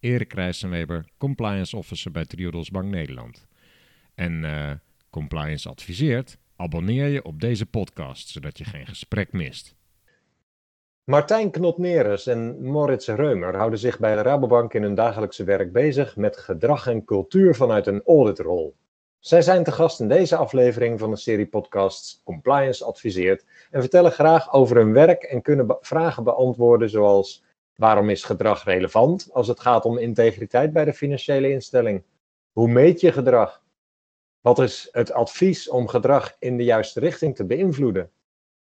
Erik Rijssenweber, compliance officer bij Triodos Bank Nederland. En uh, compliance adviseert, abonneer je op deze podcast, zodat je geen gesprek mist. Martijn Knotneres en Moritz Reumer houden zich bij de Rabobank in hun dagelijkse werk bezig met gedrag en cultuur vanuit een auditrol. Zij zijn te gast in deze aflevering van de serie podcasts Compliance Adviseert en vertellen graag over hun werk en kunnen vragen beantwoorden zoals waarom is gedrag relevant als het gaat om integriteit bij de financiële instelling? Hoe meet je gedrag? Wat is het advies om gedrag in de juiste richting te beïnvloeden?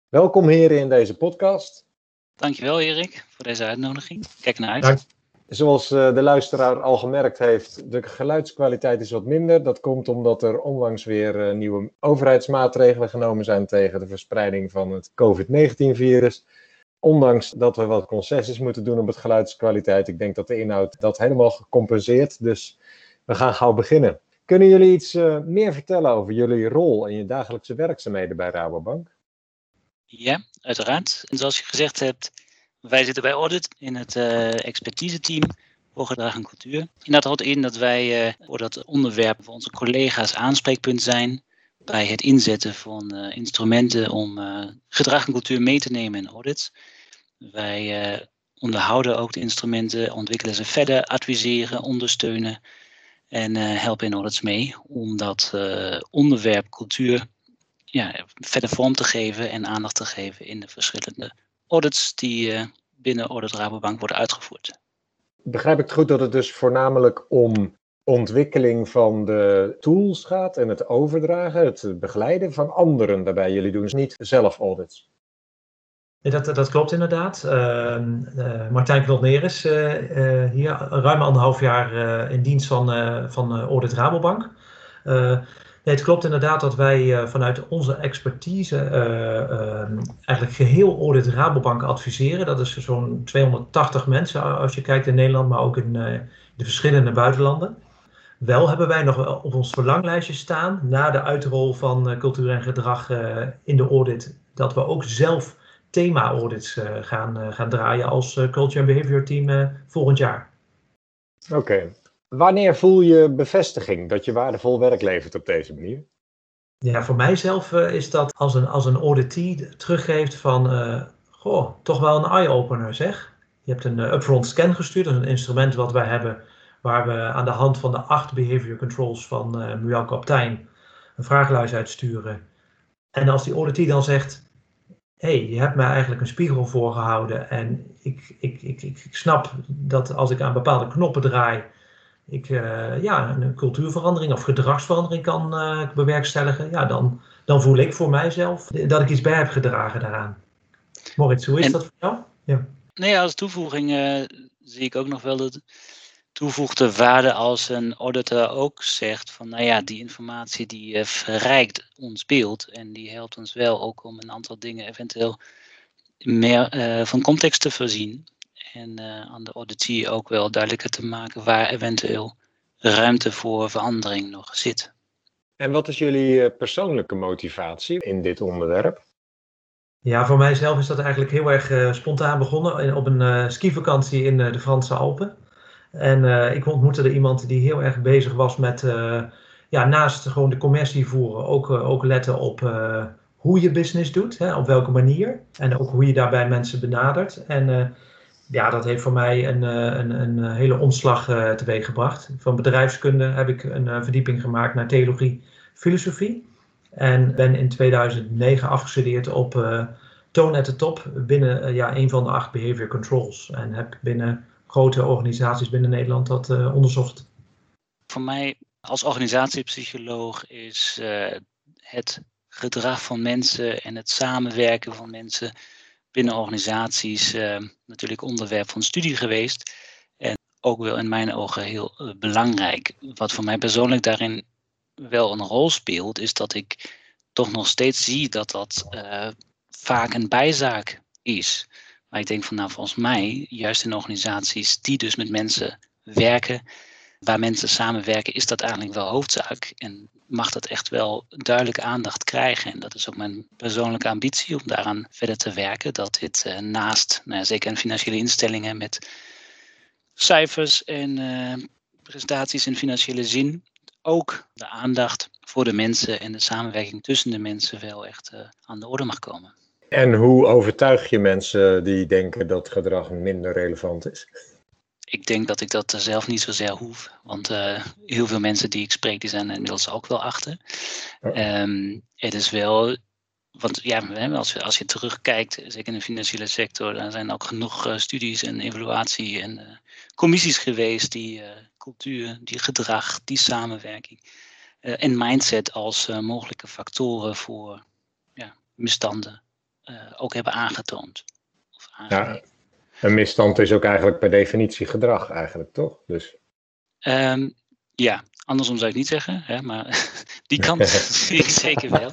Welkom heren in deze podcast. Dankjewel Erik voor deze uitnodiging. Kijk naar uit. Zoals eh, de luisteraar al gemerkt heeft, de geluidskwaliteit is wat minder. Dat komt omdat er onlangs weer eh, nieuwe overheidsmaatregelen genomen zijn tegen de verspreiding van het COVID-19-virus. Ondanks dat we wat concessies moeten doen op het geluidskwaliteit, ik denk dat de inhoud dat helemaal gecompenseerd. Dus we gaan gauw beginnen. Kunnen jullie iets uh, meer vertellen over jullie rol en je dagelijkse werkzaamheden bij Rabobank? Ja, uiteraard. En zoals je gezegd hebt, wij zitten bij Audit in het uh, expertise team voor gedrag en cultuur. En dat houdt in dat wij uh, voor dat onderwerp voor onze collega's aanspreekpunt zijn bij het inzetten van uh, instrumenten om gedrag en cultuur mee te nemen in audits. Wij onderhouden ook de instrumenten, ontwikkelen ze verder, adviseren, ondersteunen en helpen in audits mee om dat onderwerp cultuur ja, verder vorm te geven en aandacht te geven in de verschillende audits die binnen Audit Rabobank worden uitgevoerd. Begrijp ik goed dat het dus voornamelijk om ontwikkeling van de tools gaat en het overdragen, het begeleiden van anderen daarbij. Jullie doen dus niet zelf audits. Dat, dat klopt inderdaad. Uh, uh, Martijn Knotneris uh, hier, ruim anderhalf jaar in dienst van, van Audit Rabobank. Nee, het klopt inderdaad dat wij vanuit onze expertise uh, eigenlijk geheel audit Rabobank adviseren. Dat is zo'n 280 mensen als je kijkt in Nederland, maar ook in de verschillende buitenlanden. Wel hebben wij nog op ons verlanglijstje staan, na de uitrol van cultuur en gedrag in de audit, dat we ook zelf thema-audits gaan, gaan draaien als Culture and Behavior Team volgend jaar. Oké, Wanneer voel je bevestiging dat je waardevol werk levert op deze manier? Ja, voor mijzelf is dat als een, als een auditee teruggeeft van, uh, goh, toch wel een eye-opener zeg. Je hebt een upfront scan gestuurd, dat is een instrument wat wij hebben waar we aan de hand van de acht behavior controls van uh, Muriel Kaptein een vragenlijst uitsturen. En als die auditee dan zegt, hé, hey, je hebt mij eigenlijk een spiegel voorgehouden en ik, ik, ik, ik, ik snap dat als ik aan bepaalde knoppen draai, ik uh, ja, een cultuurverandering of gedragsverandering kan uh, bewerkstelligen, ja, dan, dan voel ik voor mijzelf dat ik iets bij heb gedragen daaraan. Moritz, hoe is en, dat voor jou? Ja. Nee, als toevoeging uh, zie ik ook nog wel de toevoegde waarde als een auditor ook zegt van, nou ja, die informatie die verrijkt ons beeld en die helpt ons wel ook om een aantal dingen eventueel meer van context te voorzien en uh, aan de auditee ook wel duidelijker te maken waar eventueel ruimte voor verandering nog zit. En wat is jullie eh, persoonlijke motivatie in dit onderwerp? Ja, voor mijzelf is dat eigenlijk heel erg uh, spontaan begonnen op een uh, skivakantie in uh, de Franse Alpen. En ik ontmoette er iemand die heel erg bezig was met, ja, naast gewoon de commercie voeren, ook, ook letten op hoe je business doet, hè, op welke manier. En ook hoe je daarbij mensen benadert. En ja, dat heeft voor mij een, eh, een, een eh, hele omslag teweeg gebracht. Van bedrijfskunde heb ik een verdieping gemaakt naar theologie, filosofie. En ben in 2009 afgestudeerd op Toon at the Top binnen ja, een van de acht behavior controls. En heb binnen grote organisaties binnen Nederland dat onderzocht. Voor mij als organisatiepsycholoog is het gedrag van mensen en het samenwerken van mensen binnen organisaties uh, natuurlijk onderwerp van studie geweest. En ook wel in mijn ogen heel belangrijk. Wat voor mij persoonlijk daarin wel een rol speelt, is dat ik toch nog steeds zie dat dat vaak een bijzaak is. Maar ik denk van nou, volgens mij, juist in organisaties die dus met mensen werken, waar mensen samenwerken, is dat eigenlijk wel hoofdzaak. En mag dat echt wel duidelijke aandacht krijgen. En dat is ook mijn persoonlijke ambitie om daaraan verder te werken. Dat dit uh, naast, nou zeker in financiële instellingen met cijfers en uh, prestaties in financiële zin, ook de aandacht voor de mensen en de samenwerking tussen de mensen wel echt uh, aan de orde mag komen. En hoe overtuig je mensen die denken dat gedrag minder relevant is? Ik denk dat ik dat zelf niet zozeer hoef. Want uh, heel veel mensen die ik spreek, die zijn inmiddels ook wel achter. Um, het is wel. Want ja, als je, als je terugkijkt, zeker in de financiële sector, dan zijn ook genoeg uh, studies en evaluatie en uh, commissies geweest die cultuur, die gedrag, die samenwerking en mindset als mogelijke factoren voor ja, misstanden ook hebben aangetoond. Of ja, een misstand is ook eigenlijk per definitie gedrag, eigenlijk, toch? Dus... Um, ja, andersom zou ik niet zeggen, hè, maar die kant zie ik zeker wel.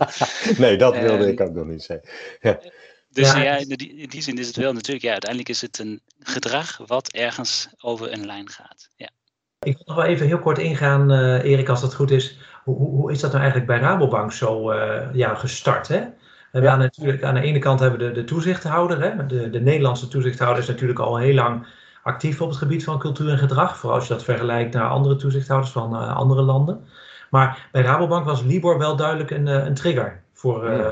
Nee, dat wilde um, ik ook nog niet zeggen. Ja. Dus ja, ja in, die, in, die, zin is het wel natuurlijk, ja, uiteindelijk is het een gedrag wat ergens over een lijn gaat. Ja. Ik wil nog wel even heel kort ingaan, uh, Erik, als dat goed is. Hoe, hoe, is dat nou eigenlijk bij Rabobank zo uh, ja, gestart? Hè? We hebben aan, natuurlijk, aan de ene kant hebben we de, de toezichthouder. Hè? De, de Nederlandse toezichthouder is natuurlijk al heel lang actief op het gebied van cultuur en gedrag. Vooral als je dat vergelijkt naar andere toezichthouders van uh, andere landen. Maar bij Rabobank was Libor wel duidelijk een, een trigger voor uh,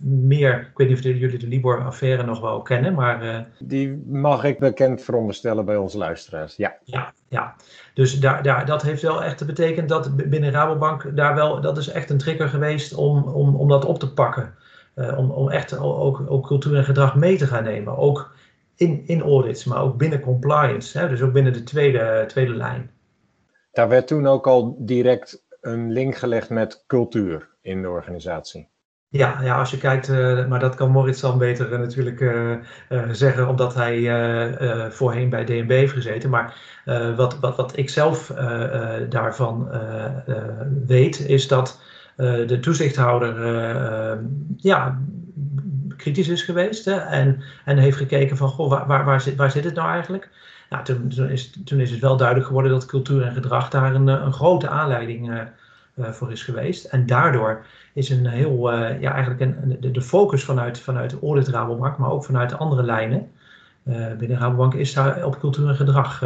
meer. Ik weet niet of jullie de Libor-affaire nog wel kennen, maar. Uh, Die mag ik bekend veronderstellen bij onze luisteraars. Ja, ja, ja. dus daar, daar, dat heeft wel echt betekend dat binnen Rabobank daar wel. Dat is echt een trigger geweest om, om, om dat op te pakken. Uh, om, om echt ook, ook cultuur en gedrag mee te gaan nemen. Ook in, in audits, maar ook binnen compliance. Hè, dus ook binnen de tweede, tweede lijn. Daar werd toen ook al direct een link gelegd met cultuur in de organisatie. Ja, ja als je kijkt, uh, maar dat kan Moritz dan beter uh, natuurlijk uh, zeggen, omdat hij voorheen bij DNB heeft gezeten. Maar wat, wat, wat ik zelf daarvan weet, is dat de toezichthouder uh, ja, kritisch is geweest hè, en, en heeft gekeken van goh, waar, waar, waar, zit, waar zit het nou eigenlijk? Nou, toen, toen, is, toen is het wel duidelijk geworden dat cultuur en gedrag daar een, een grote aanleiding uh, voor is geweest. En daardoor is een heel, ja, eigenlijk een, de, focus vanuit, vanuit Audit Rabobank, maar ook vanuit de andere lijnen binnen Rabobank, is daar op cultuur en gedrag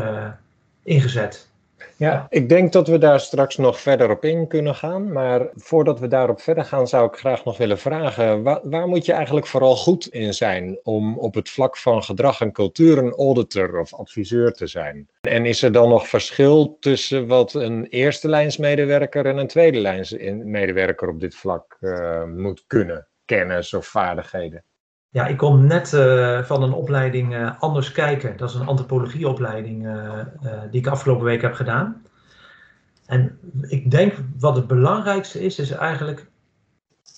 ingezet. Ja, ik denk dat we daar straks nog verder op in kunnen gaan. Maar voordat we daarop verder gaan, zou ik graag nog willen vragen: waar, waar, moet je eigenlijk vooral goed in zijn om op het vlak van gedrag en cultuur een auditor of adviseur te zijn? En is er dan nog verschil tussen wat een eerste lijnsmedewerker en een tweede lijnsmedewerker op dit vlak uh, moet kunnen? Kennis of vaardigheden? Ja, ik kom net uh, van een opleiding uh, Anders Kijken. Dat is een antropologieopleiding uh, die ik afgelopen week heb gedaan. En ik denk wat het belangrijkste is, is eigenlijk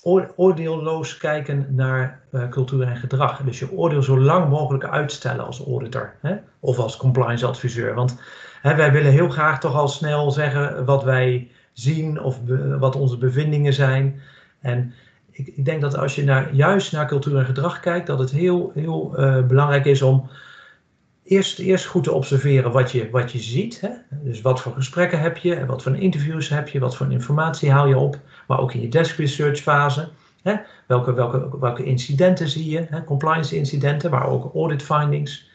oor oordeelloos kijken naar cultuur en gedrag. Dus je oordeel zo lang mogelijk uitstellen als auditor hè? of als compliance adviseur. Want hè, wij willen heel graag toch al snel zeggen wat wij zien of wat onze bevindingen zijn. En ik, ik, denk dat als je naar, juist naar cultuur en gedrag kijkt, dat het heel, heel uh, belangrijk is om eerst, eerst goed te observeren wat je, wat je ziet. Hè? Dus wat voor gesprekken heb je, wat voor interviews heb je, wat voor informatie haal je op, maar ook in je desk research fase. Hè? Welke, welke, welke incidenten zie je, hè? compliance incidenten, maar ook audit findings.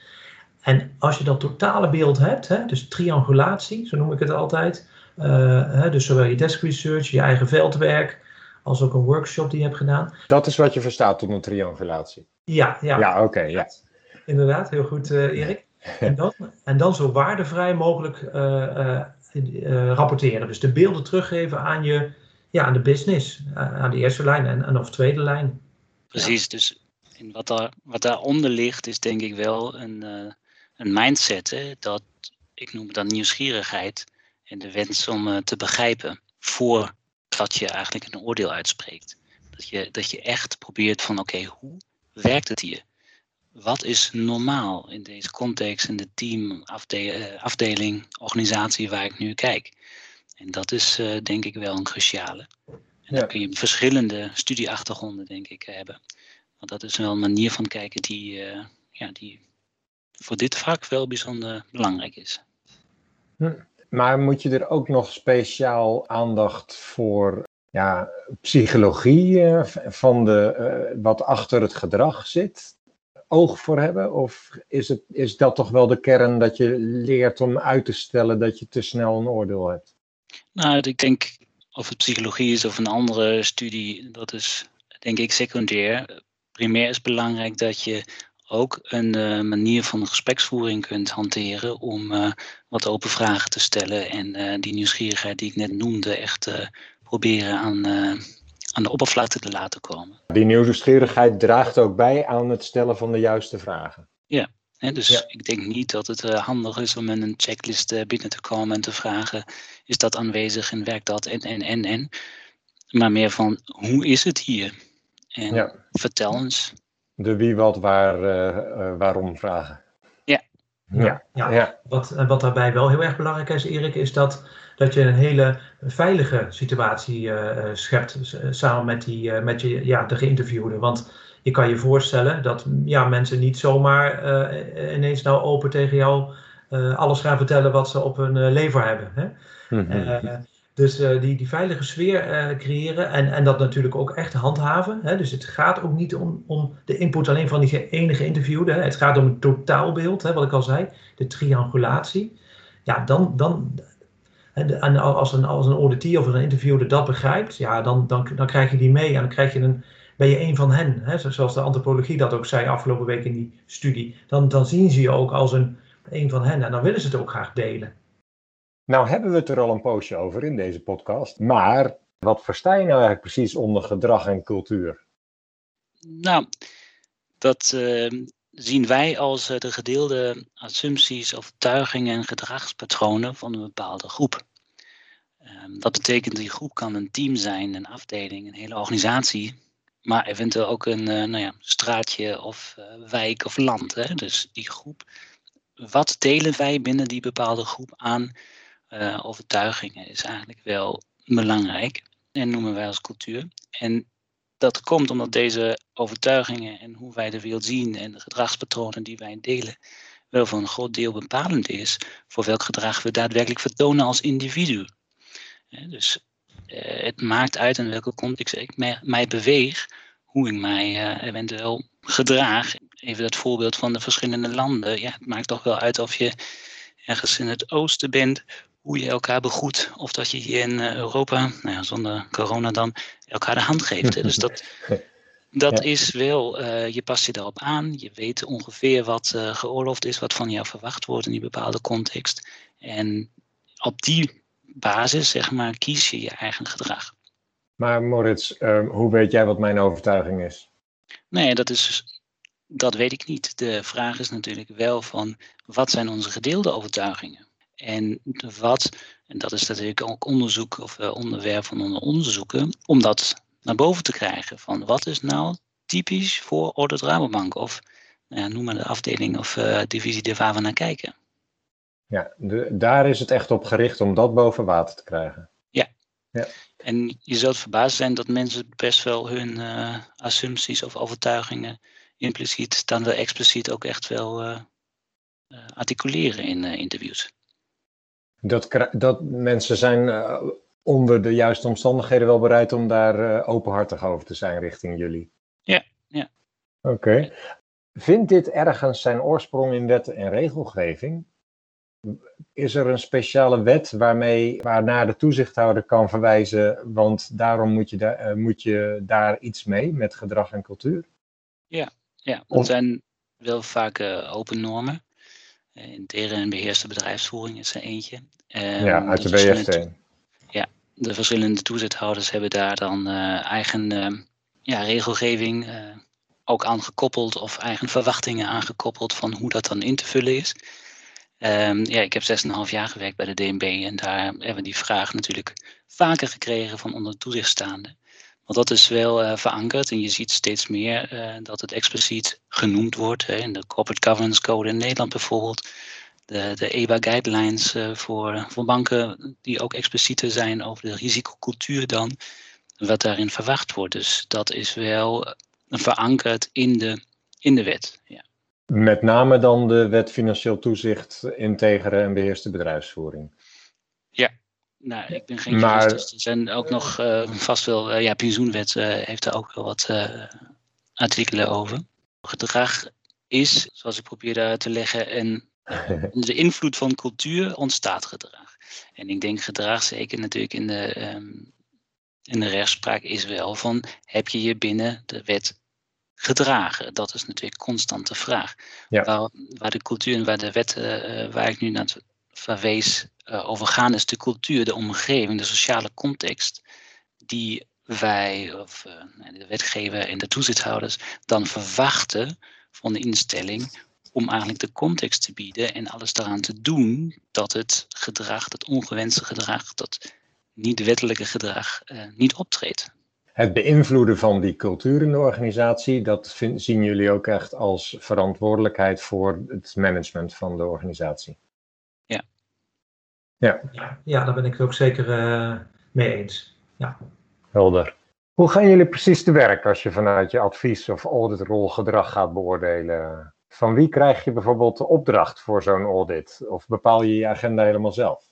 En als je dat totale beeld hebt, hè? dus triangulatie, zo noem ik het altijd, uh, hè? dus zowel je desk research, je eigen veldwerk, als ook een workshop die je hebt gedaan. Dat is wat je verstaat onder triangulatie? Ja, ja. Ja, oké, okay, ja. Inderdaad, heel goed uh, Erik. En dan, en dan zo waardevrij mogelijk uh, uh, rapporteren. Dus de beelden teruggeven aan, je, ja, aan de business, aan de eerste lijn en, en of tweede lijn. Precies, ja. dus en wat, daar, wat daaronder ligt is denk ik wel een, een mindset. Hè? Dat, ik noem het dan nieuwsgierigheid en de wens om te begrijpen voor dat je eigenlijk een oordeel uitspreekt. Dat je, dat je echt probeert van oké, okay, hoe werkt het hier? wat is normaal in deze context, in de team, afdeling, organisatie waar ik nu kijk. En dat is denk ik wel een cruciale. En dan kun je verschillende studieachtergronden, denk ik, hebben. Want dat is wel een manier van kijken die, ja, die voor dit vak wel bijzonder belangrijk is. Hm. Maar moet je er ook nog speciaal aandacht voor ja, psychologie uh, van de, uh, wat achter het gedrag zit, oog voor hebben? Of is, het, is dat toch wel de kern dat je leert om uit te stellen dat je te snel een oordeel hebt? Nou, ik denk of het psychologie is of een andere studie, dat is denk ik secundair. Primair is belangrijk dat je ook een uh, manier van gespreksvoering kunt hanteren om uh, wat open vragen te stellen en uh, die nieuwsgierigheid die ik net noemde echt proberen aan, aan de oppervlakte te laten komen. Die nieuwsgierigheid draagt ook bij aan het stellen van de juiste vragen. Ja, hè, dus ja. ik denk niet dat het handig is om met een checklist binnen te komen en te vragen, is dat aanwezig en werkt dat en en en en. Maar meer van, hoe is het hier? En ja. vertel eens de wie, wat, waar, uh, waarom vragen. Ja. Ja, ja. ja. Wat, wat daarbij wel heel erg belangrijk is, Erik, is dat, dat je een hele veilige situatie uh, schept samen met, die, met je, ja, de geïnterviewde. Want je kan je voorstellen dat ja, mensen niet zomaar ineens nou open tegen jou alles gaan vertellen wat ze op hun lever hebben. Hè? Mm -hmm. Dus uh, die, die veilige sfeer uh, creëren en, en dat natuurlijk ook echt handhaven. Hè? Dus het gaat ook niet om, om de input alleen van die enige interviewde. Hè? Het gaat om het totaalbeeld, hè, wat ik al zei, de triangulatie. Ja, dan, dan en als een, als een auditier of een interviewde dat begrijpt, ja, dan, dan, dan krijg je die mee en dan krijg je een, ben je een van hen. Hè? Zoals de antropologie dat ook zei afgelopen week in die studie. Dan, dan zien ze je ook als een, een van hen en dan willen ze het ook graag delen. Nou hebben we het er al een poosje over in deze podcast. Maar wat versta je nou eigenlijk precies onder gedrag en cultuur? Nou, dat uh, zien wij als uh, de gedeelde assumpties, overtuigingen en gedragspatronen van een bepaalde groep. Uh, dat betekent die groep kan een team zijn, een afdeling, een hele organisatie, maar eventueel ook een eh, nou ja, straatje of eh, wijk of land. Hè? Dus die groep, wat delen wij binnen die bepaalde groep aan uh, overtuigingen is eigenlijk wel belangrijk. En noemen wij als cultuur. En dat komt omdat deze overtuigingen en hoe wij de wereld zien en de gedragspatronen die wij delen, wel voor een groot deel bepalend is voor welk gedrag we daadwerkelijk vertonen als individu. dus uh, het maakt uit in welke context ik mij, beweeg, hoe ik mij uh, eventueel gedraag. Even dat voorbeeld van de verschillende landen. Ja, het maakt toch wel uit of je ergens in het oosten bent hoe je elkaar begroet. Of dat je hier in eh, Europa, nou ja, zonder corona dan, elkaar de hand geeft. Hè. Dus dat, dat is wel, uh, je past je daarop aan. Je weet ongeveer wat uh, geoorloofd is, wat van jou verwacht wordt in die bepaalde context. En op die basis, zeg maar, kies je je eigen gedrag. Maar Moritz, uh, hoe weet jij wat mijn overtuiging is? Nee, dat is dat weet ik niet. De vraag is natuurlijk wel van wat zijn onze gedeelde overtuigingen? En wat, en dat is natuurlijk ook onderzoek of uh, onderwerp van onderzoeken, om dat naar boven te krijgen. Van wat is nou typisch voor Orde Rabobank? Of nou ja, noem maar de afdeling of uh, divisie waar we naar kijken. Ja, de, daar is het echt op gericht om dat boven water te krijgen. Ja. ja. En je zult verbaasd zijn dat mensen best wel hun uh, assumpties of overtuigingen impliciet dan wel expliciet ook echt wel articuleren in interviews. Dat, dat mensen zijn uh, onder de juiste omstandigheden wel bereid om daar uh, openhartig over te zijn richting jullie. Ja, ja. Oké. Okay. Vindt dit ergens zijn oorsprong in wet en regelgeving? Is er een speciale wet waarmee, waarnaar de toezichthouder kan verwijzen, want daarom moet je, daar, uh, moet je daar iets mee met gedrag en cultuur? Ja, ja. er zijn wel vaak open normen. Interne en beheerste bedrijfsvoering is er eentje. Um, ja, uit de, de Ja, de verschillende toezichthouders hebben daar dan uh, eigen uh, ja, regelgeving uh, ook aangekoppeld of eigen verwachtingen aangekoppeld van hoe dat dan in te vullen is. Um, ja, ik heb 6,5 jaar gewerkt bij de DNB en daar hebben we die vraag natuurlijk vaker gekregen van onder toezichtstaande. Want dat is wel verankerd en je ziet steeds meer dat het expliciet genoemd wordt. Hè, in de Corporate Governance Code in Nederland bijvoorbeeld. De, de EBA guidelines voor, voor banken die ook explicieter zijn over de risicocultuur dan wat daarin verwacht wordt. Dus dat is wel verankerd in de, in de wet. Ja. Met name dan de wet financieel toezicht, integere en beheerste bedrijfsvoering. Nou, ik ben geen maar, jurist, dus er zijn ook nog uh, vast wel, uh, ja, pensioenwet uh, heeft er ook wel wat artikelen over. Gedrag is, zoals ik probeerde uit te leggen, en onder de invloed van cultuur ontstaat gedrag. En ik denk gedrag, zeker natuurlijk in de, um, in de rechtspraak, is wel van heb je je binnen de wet gedragen? Dat is natuurlijk constant de vraag. Ja. Waar, waar, de cultuur en waar de wetten, waar ik nu naar verwees, uh, over gaan, is de cultuur, de omgeving, de sociale context, die wij, of uh, de wetgever en de toezichthouders, dan verwachten van de instelling om eigenlijk de context te bieden en alles eraan te doen dat het gedrag, dat ongewenste gedrag, dat niet-wettelijke gedrag uh, niet optreedt. Het beïnvloeden van die cultuur in de organisatie, dat zien jullie ook echt als verantwoordelijkheid voor het management van de organisatie. Ja. ja, daar ben ik het ook zeker uh, mee eens. Ja. Helder. Hoe gaan jullie precies te werk als je vanuit je advies- of auditrol gedrag gaat beoordelen? Van wie krijg je bijvoorbeeld de opdracht voor zo'n audit? Of bepaal je je agenda helemaal zelf?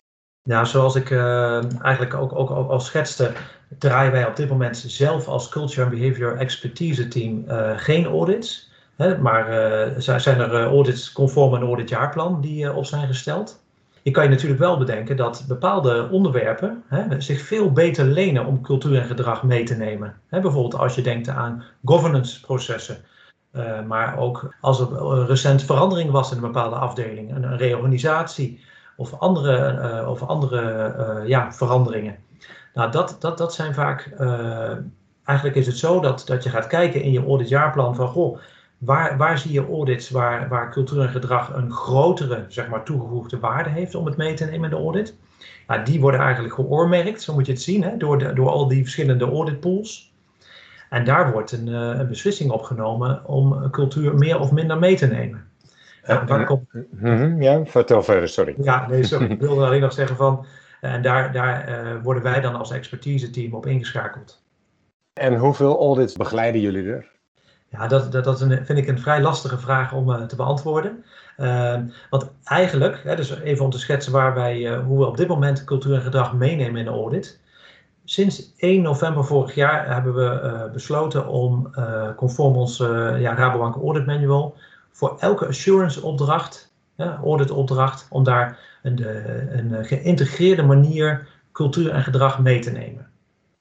Nou, zoals ik uh, eigenlijk ook, ook, al schetste, draaien wij op dit moment zelf als Culture and Behavior Expertise Team uh, geen audits. Hè, maar uh, zijn er audits conform een auditjaarplan die op zijn gesteld. Je kan je natuurlijk wel bedenken dat bepaalde onderwerpen hè, zich veel beter lenen om cultuur en gedrag mee te nemen. Hè, bijvoorbeeld als je denkt aan governance processen. Uh, maar ook als er een recent verandering was in een bepaalde afdeling, een, reorganisatie of andere, uh, of andere ja, veranderingen. Nou, dat, dat, dat zijn vaak, eigenlijk is het zo dat, dat je gaat kijken in je auditjaarplan van, goh, Waar, waar zie je audits waar, waar cultuur en gedrag een grotere zeg maar, toegevoegde waarde heeft om het mee te nemen in de audit? Nou, die worden eigenlijk geoormerkt, zo moet je het zien, hè, door, de, door al die verschillende auditpools. En daar wordt een, uh, een beslissing opgenomen om cultuur meer of minder mee te nemen. Komt... Mhm, ja, vertel verder, sorry. Ja, nee, sorry. ik wilde alleen nog zeggen van, en daar, daar uh, worden wij dan als expertise team op ingeschakeld. En hoeveel audits begeleiden jullie er? Ja, dat, dat, dat vind ik een vrij lastige vraag om uh, te beantwoorden. Uh, want eigenlijk, hè, dus even om te schetsen waar wij, uh, hoe we op dit moment cultuur en gedrag meenemen in de audit. Sinds 1 november vorig jaar hebben we uh, besloten om conform ons ja, Rabobank Audit Manual voor elke assurance opdracht, audit opdracht, om daar een, een geïntegreerde manier cultuur en gedrag mee te nemen.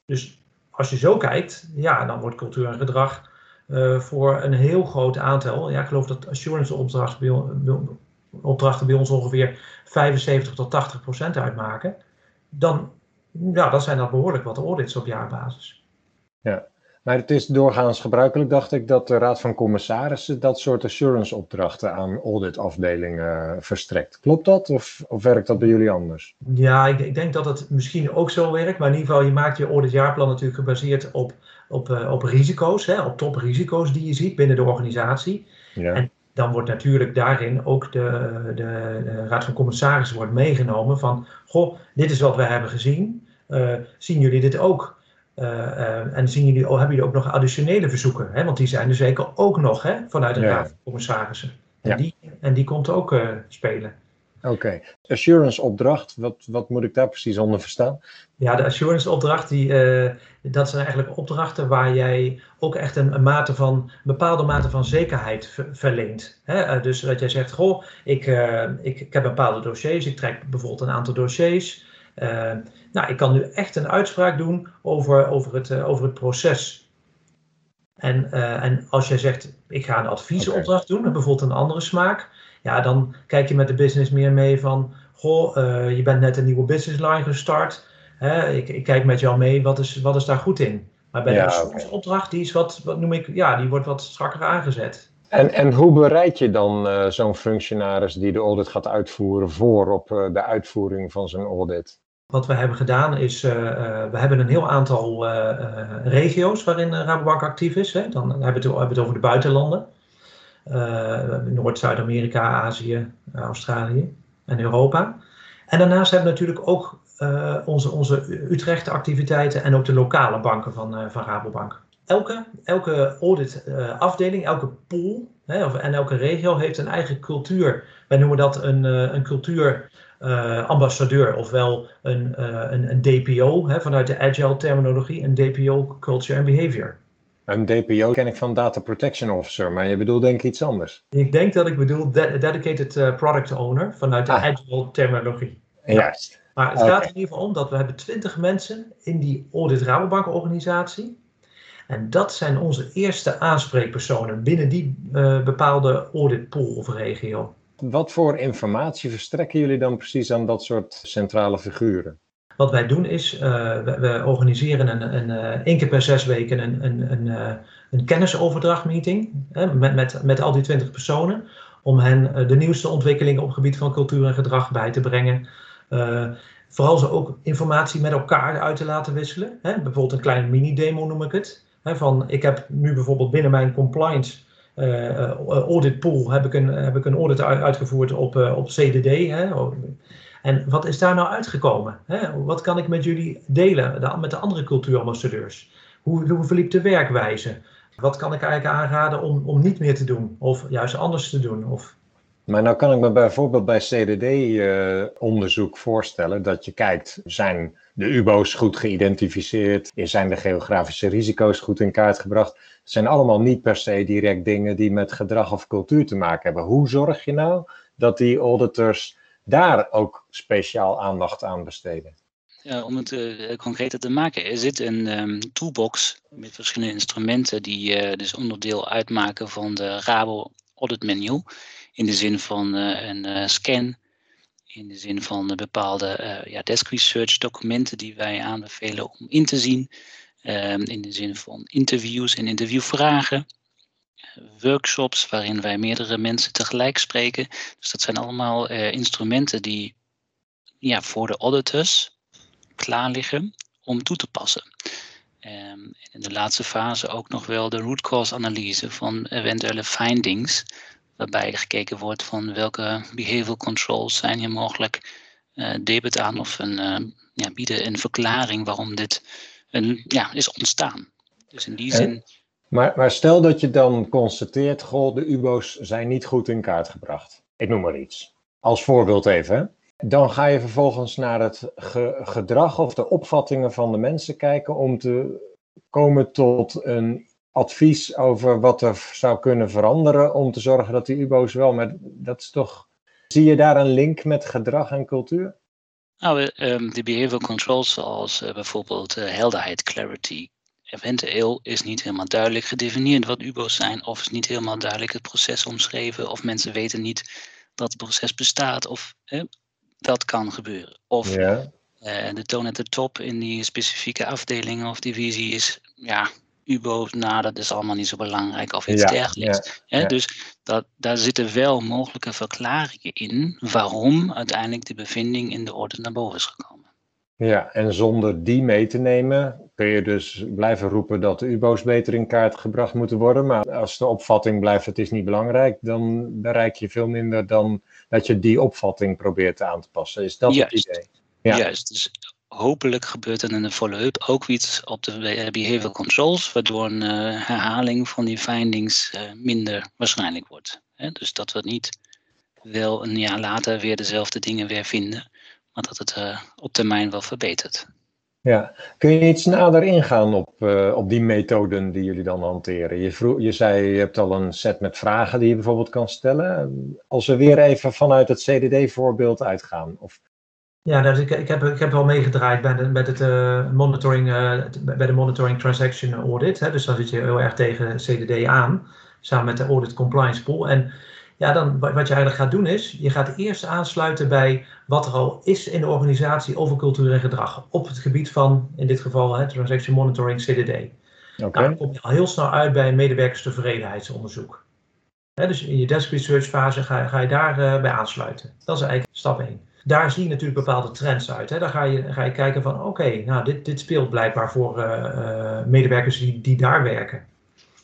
Dus als je zo kijkt, ja, dan wordt cultuur en gedrag uh, voor een heel groot aantal. Ja, ik geloof dat assurance opdrachten bij, opdrachten bij ons ongeveer 75 tot 80 procent uitmaken. Dan, ja, dan zijn dat behoorlijk wat audits op jaarbasis. Maar het is doorgaans gebruikelijk, dacht ik, dat de Raad van Commissarissen dat soort assurance-opdrachten aan auditafdelingen verstrekt. Klopt dat of, of werkt dat bij jullie anders? Ja, ik, ik, denk dat het misschien ook zo werkt, maar in ieder geval, je maakt je auditjaarplan natuurlijk gebaseerd op, op, uh, op risico's, hè, op toprisico's die je ziet binnen de organisatie. Ja. En dan wordt natuurlijk daarin ook de, de, de Raad van Commissarissen wordt meegenomen van, goh, dit is wat we hebben gezien. Uh, zien jullie dit ook? Uh, en zien jullie, oh, hebben jullie ook nog additionele verzoeken? Hè? Want die zijn er zeker ook nog hè, vanuit de Raad van Commissarissen. En, ja. die, en die komt ook uh, spelen. Oké, assurance opdracht, wat, wat moet ik daar precies onder verstaan? Ja, de assurance opdracht, die, dat zijn eigenlijk opdrachten waar jij ook echt een, een mate van, een bepaalde mate van zekerheid ver, verleent. Hè? dus dat jij zegt, goh, ik, ik, ik heb bepaalde dossiers, ik trek bijvoorbeeld een aantal dossiers. Nou, ik kan nu echt een uitspraak doen over, over, het, uh, over het proces. En, uh, en als jij zegt, ik ga een adviesopdracht okay. doen, bijvoorbeeld een andere smaak, ja, dan kijk je met de business meer mee van, goh, je bent net een nieuwe business line gestart. Hè, ik, ik, kijk met jou mee, wat is, wat is daar goed in? Maar bij ja, de opdracht, okay. die is wat, wat noem ik, ja, die wordt wat strakker aangezet. En, en hoe bereid je dan uh, zo'n functionaris die de audit gaat uitvoeren voor op de uitvoering van zijn audit? Wat we hebben gedaan is, uh, we hebben een heel aantal uh, regio's waarin Rabobank actief is. Hè. Dan hebben we het, hebben het over de buitenlanden. Noord, Zuid-Amerika, Azië, Australië en Europa. En daarnaast hebben we natuurlijk ook onze, onze Utrecht-activiteiten en ook de lokale banken van, van Rabobank. Elke, elke audit-afdeling, elke pool hè, of, en elke regio heeft een eigen cultuur. Wij noemen dat een, een cultuur uh, ambassadeur, ofwel een, uh, een, een, DPO, hè, vanuit de agile terminologie, een DPO Culture and Behavior. Een DPO ken ik van Data Protection Officer, maar je bedoelt denk ik iets anders. Ik denk dat ik bedoel Dedicated uh, Product Owner vanuit de ah. agile terminologie. Juist. Maar het gaat in ieder geval om dat we hebben 20 mensen in die Audit Rabobank organisatie. En dat zijn onze eerste aanspreekpersonen binnen die bepaalde audit pool of regio. Wat voor informatie verstrekken jullie dan precies aan dat soort centrale figuren? Wat wij doen is, uh, we, organiseren een, een, uh, één keer per zes weken een, een, een, uh, een kennisoverdrachtmeeting met, met, met al die twintig personen. Om hen de nieuwste ontwikkelingen op het gebied van cultuur en gedrag bij te brengen. vooral ze ook informatie met elkaar uit te laten wisselen. Hè? Bijvoorbeeld een kleine mini-demo noem ik het. Hè? Van, ik heb nu bijvoorbeeld binnen mijn compliance uh, audit pool heb ik een, heb ik een audit uitgevoerd op, uh, op CDD. Hè? En wat is daar nou uitgekomen? Hè? Wat kan ik met jullie delen, met de andere cultuurambassadeurs? Hoe, hoe verliep de werkwijze? Wat kan ik eigenlijk aanraden om, om niet meer te doen? Of juist anders te doen? Of... Maar nou kan ik me bijvoorbeeld bij CDD-onderzoek voorstellen dat je kijkt, zijn de UBO's goed geïdentificeerd? Zijn de geografische risico's goed in kaart gebracht? Het zijn allemaal niet per se direct dingen die met gedrag of cultuur te maken hebben. Hoe zorg je nou dat die auditors daar ook speciaal aandacht aan besteden? Ja, om het uh, concreter te maken, er zit een um, toolbox met verschillende instrumenten die uh, dus onderdeel uitmaken van de Rabo Audit Manual. In de zin van uh, een scan, in de zin van bepaalde ja, desk research documenten die wij aanbevelen om in te zien. Ehm, in de zin van interviews en interviewvragen. Workshops waarin wij meerdere mensen tegelijk spreken. Dus dat zijn allemaal instrumenten die ja, voor de auditors klaar liggen om toe te passen. Um, in de laatste fase ook nog wel de root cause analyse van eventuele findings. Waarbij gekeken wordt van welke behavioral controls zijn hier mogelijk uh, debet aan of een, uh, ja, bieden een verklaring waarom dit een, ja, is ontstaan. Dus in die zin. Maar, maar stel dat je dan constateert, goh, de UBO's zijn niet goed in kaart gebracht. Ik noem maar iets. Als voorbeeld even. Dan ga je vervolgens naar het gedrag of de opvattingen van de mensen kijken om te komen tot een advies over wat er zou kunnen veranderen om te zorgen dat die UBO's wel met. Dat is toch. Zie je daar een link met gedrag en cultuur? Nou, um, de behavioral controls zoals uh, bijvoorbeeld uh, helderheid, clarity, eventueel is niet helemaal duidelijk gedefinieerd wat UBO's zijn, of is niet helemaal duidelijk het proces omschreven, of mensen weten niet dat het proces bestaat, of dat kan gebeuren. Of ja. uh, de toon at de top in die specifieke afdeling of divisie is ja, UBO, nou dat is allemaal niet zo belangrijk of iets dergelijks. Ja, Dus dat, daar zitten wel mogelijke verklaringen in waarom uiteindelijk de bevinding in de orde naar boven is gekomen. Ja, en zonder die mee te nemen kun je dus blijven roepen dat de UBO's beter in kaart gebracht moeten worden. Maar als de opvatting blijft het is niet belangrijk, dan bereik je veel minder dan dat je die opvatting probeert aan te passen. Is dat het idee? Ja. Juist, dus hopelijk gebeurt er in de follow-up ook iets op de behavioral controls, waardoor een uh, herhaling van die findings uh, minder waarschijnlijk wordt. Hè? Dus dat we niet wel een jaar later weer dezelfde dingen weer vinden, maar dat het uh, op termijn wel verbetert. Ja, kun je iets nader ingaan op, op die methoden die jullie dan hanteren? Je, vroeg, je zei, je hebt al een set met vragen die je bijvoorbeeld kan stellen. Als we weer even vanuit het CDD-voorbeeld uitgaan, of ja, dus ik, ik, heb, ik heb wel meegedraaid bij de, bij, het, uh, monitoring, uh, bij de monitoring transaction audit. Hè, dus dan zit je heel erg tegen CDD aan, samen met de audit compliance pool. En ja, dan, wat je eigenlijk gaat doen is, je gaat eerst aansluiten bij wat er al is in de organisatie over cultuur en gedrag. Op het gebied van, in dit geval, hè, transaction monitoring CDD. Okay. Nou, dan kom je al heel snel uit bij een medewerkerstevredenheidsonderzoek. Hè, dus in je desk research fase ga, ga je daar uh, bij aansluiten. Dat is eigenlijk stap 1. Daar zie je natuurlijk bepaalde trends uit. Hè. Daar ga je, ga je kijken van oké, nou dit, dit speelt blijkbaar voor medewerkers die, die daar werken.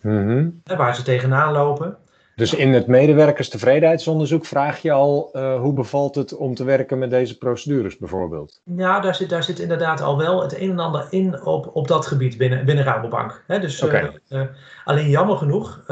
Mm Waar ze tegenaan lopen. Dus in het medewerkerstevredenheidsonderzoek vraag je al uh, hoe bevalt het om te werken met deze procedures bijvoorbeeld? Ja, daar zit, daar zit inderdaad al wel het een en ander in op, op dat gebied binnen, binnen Rabobank. He, dus, okay. uh, uh, alleen jammer genoeg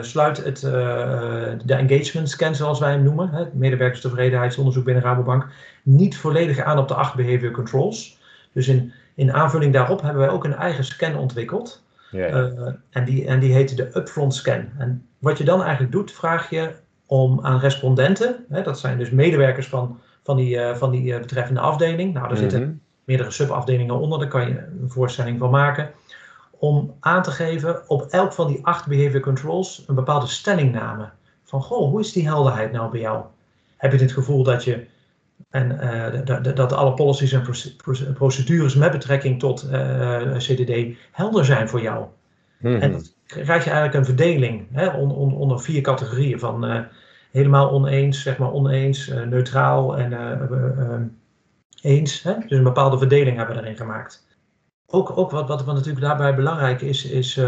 sluit het, de engagement scan zoals wij hem noemen, het medewerkerstevredenheidsonderzoek binnen Rabobank, niet volledig aan op de acht behavior controls. Dus in, in aanvulling daarop hebben wij ook een eigen scan ontwikkeld. Yeah. en, die, en die heette de upfront scan. En wat je dan eigenlijk doet, vraag je om aan respondenten, hè, dat zijn dus medewerkers van, van die, uh, van die uh, betreffende afdeling, nou daar zitten Mhm. meerdere subafdelingen onder, daar kan je een voorstelling van maken, om aan te geven op elk van die acht behavior controls een bepaalde stellingname. Van goh, hoe is die helderheid nou bij jou? Heb je het gevoel dat je en uh, dat alle policies en procedures met betrekking tot uh, CDD helder zijn voor jou? Mhm. En dan krijg je eigenlijk een verdeling hè, on, on, onder vier categorieën van uh, helemaal oneens, zeg maar oneens, neutraal en eens. Hè? Dus een bepaalde verdeling hebben we erin gemaakt. Ook, ook wat, wat, wat natuurlijk daarbij belangrijk is, is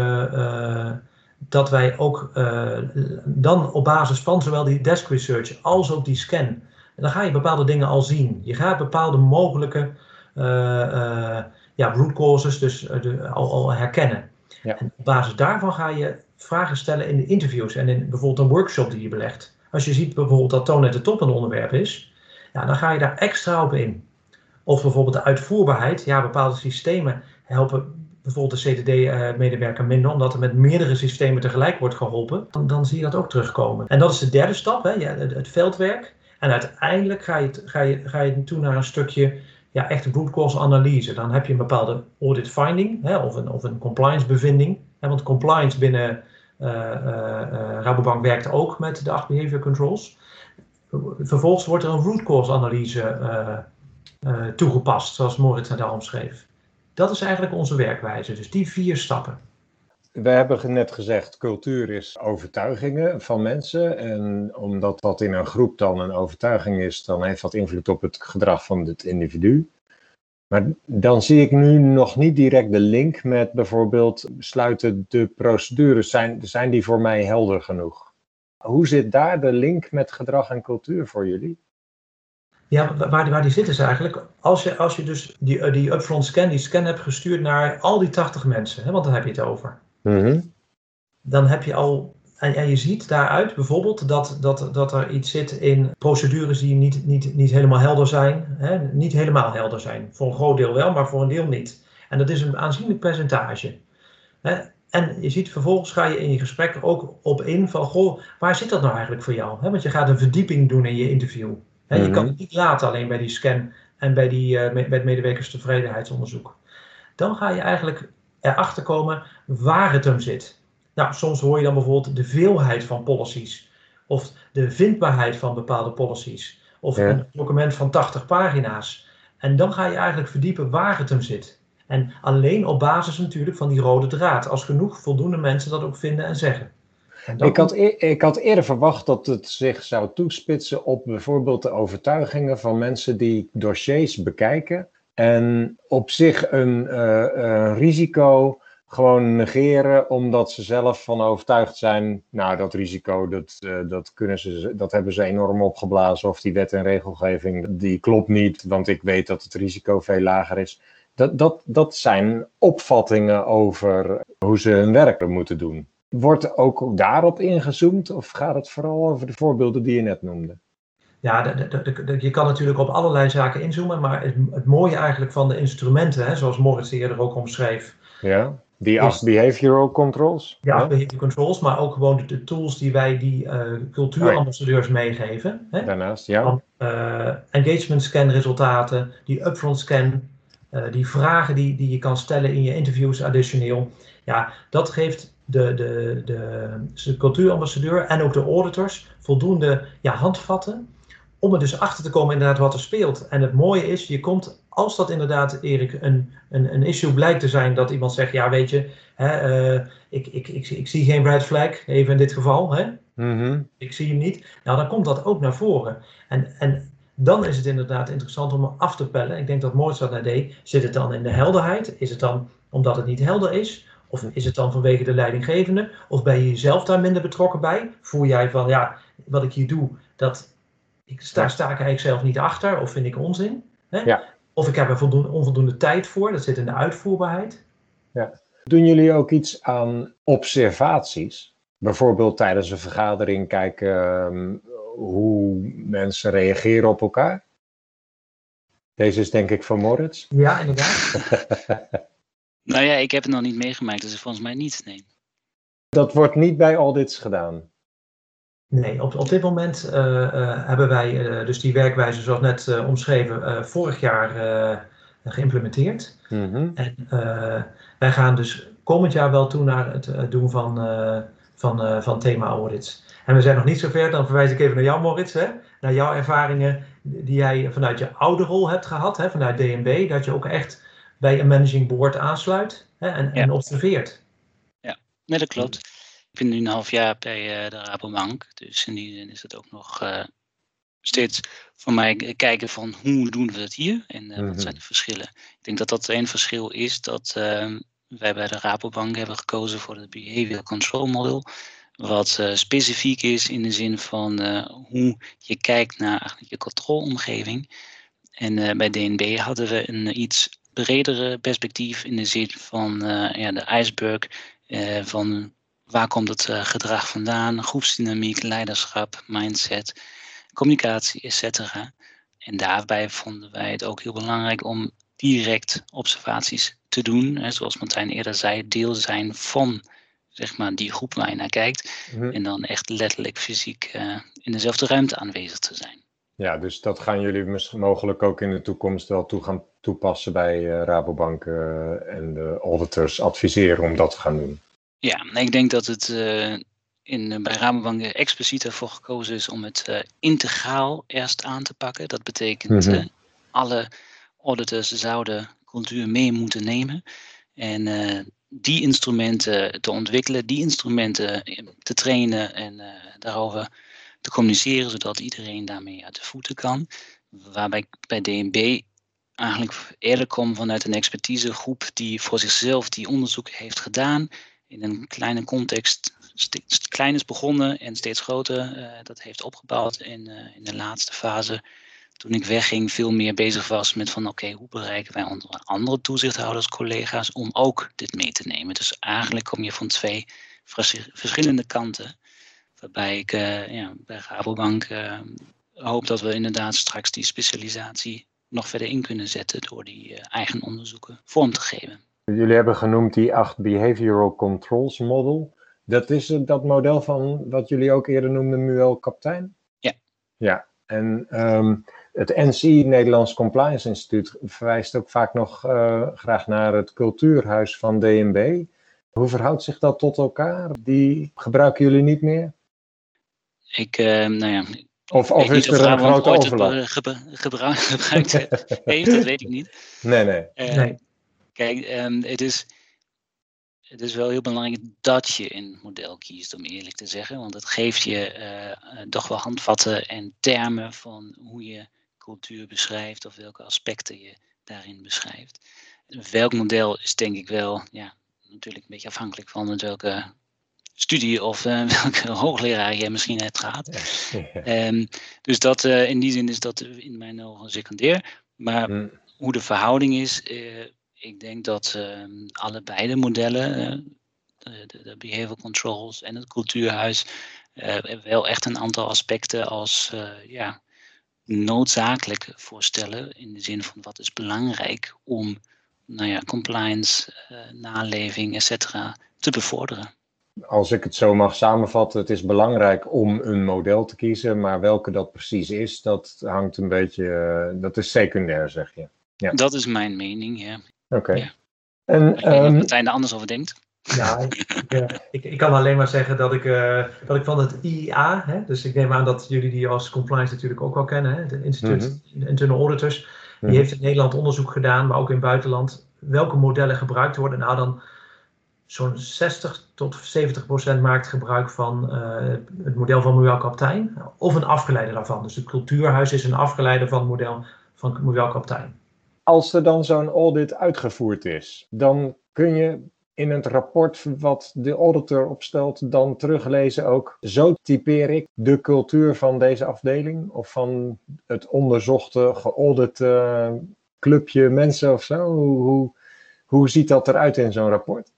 dat wij ook dan op basis van zowel die desk research als ook die scan, dan ga je bepaalde dingen al zien. Je gaat bepaalde mogelijke ja, root causes dus de, al, al herkennen. Ja. En op basis daarvan ga je vragen stellen in de interviews en in bijvoorbeeld een workshop die je belegt. Als je ziet bijvoorbeeld dat toon at de top een onderwerp is, ja, dan ga je daar extra op in. Of bijvoorbeeld de uitvoerbaarheid. Ja, bepaalde systemen helpen bijvoorbeeld de CTD-medewerker minder, omdat er met meerdere systemen tegelijk wordt geholpen. Dan, dan zie je dat ook terugkomen. En dat is de derde stap, hè, ja, het, het veldwerk. En uiteindelijk ga je, ga, je, ga je toe naar een stukje ja, echt root cause analyse. Dan heb je een bepaalde audit finding hè, of, een, of een compliance bevinding. Hè, want compliance binnen uh, uh, Rabobank werkt ook met de acht behavior controls. Vervolgens wordt er een root cause analyse toegepast, zoals Moritz net al omschreef. Dat is eigenlijk onze werkwijze, dus die vier stappen. We hebben net gezegd, cultuur is overtuigingen van mensen. En omdat dat in een groep dan een overtuiging is, dan heeft dat invloed op het gedrag van het individu. Maar dan zie ik nu nog niet direct de link met bijvoorbeeld sluiten de procedures, zijn, zijn die voor mij helder genoeg? Hoe zit daar de link met gedrag en cultuur voor jullie? Ja, waar, waar die zit is eigenlijk, als je, als je dus die, die upfront scan, die scan hebt gestuurd naar al die 80 mensen, hè, want daar heb je het over. Mm -hmm. Dan heb je al, en, en je ziet daaruit bijvoorbeeld dat, dat, dat er iets zit in procedures die niet, niet, niet helemaal helder zijn. Hè, niet helemaal helder zijn. Voor een groot deel wel, maar voor een deel niet. En dat is een aanzienlijk percentage. Hè. En je ziet vervolgens ga je in je gesprek ook op in van, goh, waar zit dat nou eigenlijk voor jou? Want je gaat een verdieping doen in je interview. Je mm -hmm. kan het niet laten alleen bij die scan en bij, die, uh, medewerkerstevredenheidsonderzoek. Dan ga je eigenlijk erachter komen waar het hem zit. Nou, soms hoor je dan bijvoorbeeld de veelheid van policies. Of de vindbaarheid van bepaalde policies. Of ja. een document van 80 pagina's. En dan ga je eigenlijk verdiepen waar het hem zit. En alleen op basis natuurlijk van die rode draad. Als genoeg voldoende mensen dat ook vinden en zeggen. En ik, had, e ik had eerder verwacht dat het zich zou toespitsen op bijvoorbeeld de overtuigingen van mensen die dossiers bekijken. En op zich een, uh, een risico gewoon negeren omdat ze zelf van overtuigd zijn, nou dat risico, dat, uh, dat, kunnen ze, dat hebben ze enorm opgeblazen of die wet en regelgeving, die klopt niet, want ik weet dat het risico veel lager is. Dat, dat, dat zijn opvattingen over hoe ze hun werk moeten doen. Wordt ook daarop ingezoomd of gaat het vooral over de voorbeelden die je net noemde? Ja, de, de, de, je kan natuurlijk op allerlei zaken inzoomen, maar het, het mooie eigenlijk van de instrumenten, hè, zoals Moritz eerder ook omschreef. Ja, die acht behavioral controls. Ja, acht behavioral controls, maar ook gewoon de, tools die wij die uh, cultuurambassadeurs oh ja. meegeven. Hè? Daarnaast, ja. Van, uh, engagement scan resultaten, die upfront scan, uh, die vragen die, die je kan stellen in je interviews additioneel. Ja, dat geeft de, de, de, de cultuurambassadeur en ook de auditors voldoende ja, handvatten om er dus achter te komen inderdaad wat er speelt. En het mooie is, je komt, als dat inderdaad, Erik, een, een, een issue blijkt te zijn dat iemand zegt, ja weet je, hè, uh, ik, ik, ik, ik zie geen red flag, even in dit geval, hè? Mm -hmm. ik zie hem niet. Nou, dan komt dat ook naar voren. En, en dan is het inderdaad interessant om af te pellen. Ik denk dat Mozart naar deed. Zit het dan in de helderheid? Is het dan omdat het niet helder is? Of is het dan vanwege de leidinggevende? Of ben je jezelf daar minder betrokken bij? Voel jij van, ja, wat ik hier doe, dat, ik, sta, sta ik eigenlijk zelf niet achter? Of vind ik onzin? Hè? Ja. Of ik heb er voldoende, onvoldoende tijd voor. Dat zit in de uitvoerbaarheid. Ja. Doen jullie ook iets aan observaties? Bijvoorbeeld tijdens een vergadering kijken ehm, hoe mensen reageren op elkaar? Deze is denk ik van Moritz. Ja, inderdaad. Nou ja, ik heb het nog niet meegemaakt, dus volgens mij niet. Nee. Dat wordt niet bij audits gedaan. Nee, op, op dit moment eh, eh, hebben wij uh, dus die werkwijze, zoals net omschreven, vorig jaar geïmplementeerd. Mhm. En wij gaan dus komend jaar wel toe naar het doen van, van, van thema-audits. En we zijn nog niet zover, dan verwijs ik even naar jou, Moritz, hè? naar jouw ervaringen die jij vanuit je oude rol hebt gehad, hè? vanuit DNB, dat je ook echt bij een managing board aansluit hè? En, en observeert. Nee, dat klopt. Ik ben nu een half jaar bij uh, de Rabobank. Dus in die zin is het ook nog uh, steeds voor mij kijken van hoe doen we het hier en uh, Mhm. wat zijn de verschillen. Ik denk dat dat één verschil is dat ehm, wij bij de Rabobank hebben gekozen voor het Behavior Control Model. Wat specifiek is in de zin van hoe je kijkt naar eigenlijk je controleomgeving. En bij DNB hadden we een iets bredere perspectief in de zin van ja, de ijsberg uh, van waar komt het uh, gedrag vandaan, groepsdynamiek, leiderschap, mindset, communicatie, etc. En daarbij vonden wij het ook heel belangrijk om direct observaties te doen. Hè, zoals Martijn eerder zei, deel zijn van zeg maar, die groep waar je naar kijkt. Mhm. En dan echt letterlijk fysiek uh, in dezelfde ruimte aanwezig te zijn. Ja, dus dat gaan jullie misschien mogelijk ook in de toekomst wel toe gaan toepassen bij uh, Rabobank uh, en de auditors adviseren om dat te gaan doen. Ja, ik denk dat het uh, in, bij Rabobank expliciet ervoor gekozen is om het integraal eerst aan te pakken. Dat betekent Mhm. alle auditors zouden cultuur mee moeten nemen. En die instrumenten te ontwikkelen, die instrumenten te trainen en daarover te communiceren, zodat iedereen daarmee uit de voeten kan. Waarbij ik bij DNB eigenlijk eerder kom vanuit een expertisegroep die voor zichzelf die onderzoek heeft gedaan. In een kleine context, klein is begonnen en steeds groter uh, dat heeft opgebouwd. En uh, in de laatste fase, toen ik wegging, veel meer bezig was met van oké, hoe bereiken wij onze andere toezichthouders, collega's, om ook dit mee te nemen. Dus eigenlijk kom je van twee verschillende kanten. Waarbij ik uh, ja, bij Rabobank hoop dat we inderdaad straks die specialisatie nog verder in kunnen zetten door die eigen onderzoeken vorm te geven. Jullie hebben genoemd die 8 Behavioral Controls Model. Dat is dat model van wat jullie ook eerder noemden, Muel Kaptein? Ja. Ja, en um, het NCI, Nederlands Compliance Instituut, verwijst ook vaak nog graag naar het cultuurhuis van DNB. Hoe verhoudt zich dat tot elkaar? Die gebruiken jullie niet meer? Ik, uh, nou ja. Of, of is er een grote overlap? Gebru gebruikt heeft, dat weet ik niet. Nee, nee. Uh, nee. Kijk, um, het, is, het is wel heel belangrijk dat je een model kiest, om eerlijk te zeggen. Want het geeft je uh, toch wel handvatten en termen van hoe je cultuur beschrijft of welke aspecten je daarin beschrijft. Welk model is denk ik wel, ja, natuurlijk een beetje afhankelijk van met welke studie of uh, welke hoogleraar je misschien hebt gehad. Ja. Um, dus dat, uh, in die zin is dat in mijn ogen secundair. Maar Mm. hoe de verhouding is, uh, ik denk dat ehm, allebei de modellen, de, de, de behavioral controls en het cultuurhuis, wel echt een aantal aspecten als ja, noodzakelijk voorstellen. In de zin van wat is belangrijk om nou ja, compliance, naleving, et cetera, te bevorderen als ik het zo mag samenvatten, het is belangrijk om een model te kiezen, maar welke dat precies is, dat hangt een beetje, uh, dat is secundair, zeg je. Ja. Dat is mijn mening, ja. Oké. Okay. Ja. En ik weet um, Martijn er anders over denkt. Ja, ik, ik, ik, ik, kan alleen maar zeggen dat ik, uh, dat ik van het IIA, hè, dus ik neem aan dat jullie die als compliance natuurlijk ook wel kennen, hè, het Instituut mm -hmm. Internal Auditors, die Mhm. heeft in Nederland onderzoek gedaan, maar ook in het buitenland, welke modellen gebruikt worden. Nou, dan zo'n 60 tot 70 procent maakt gebruik van eh, het model van Muel Kaptein of een afgeleide daarvan. Dus het cultuurhuis is een afgeleide van het model van Muel Kaptein. Als er dan zo'n audit uitgevoerd is, dan kun je in het rapport wat de auditor opstelt dan teruglezen ook. Zo typeer ik de cultuur van deze afdeling of van het onderzochte, geaudite clubje mensen of zo. Hoe, hoe, ziet dat eruit in zo'n rapport?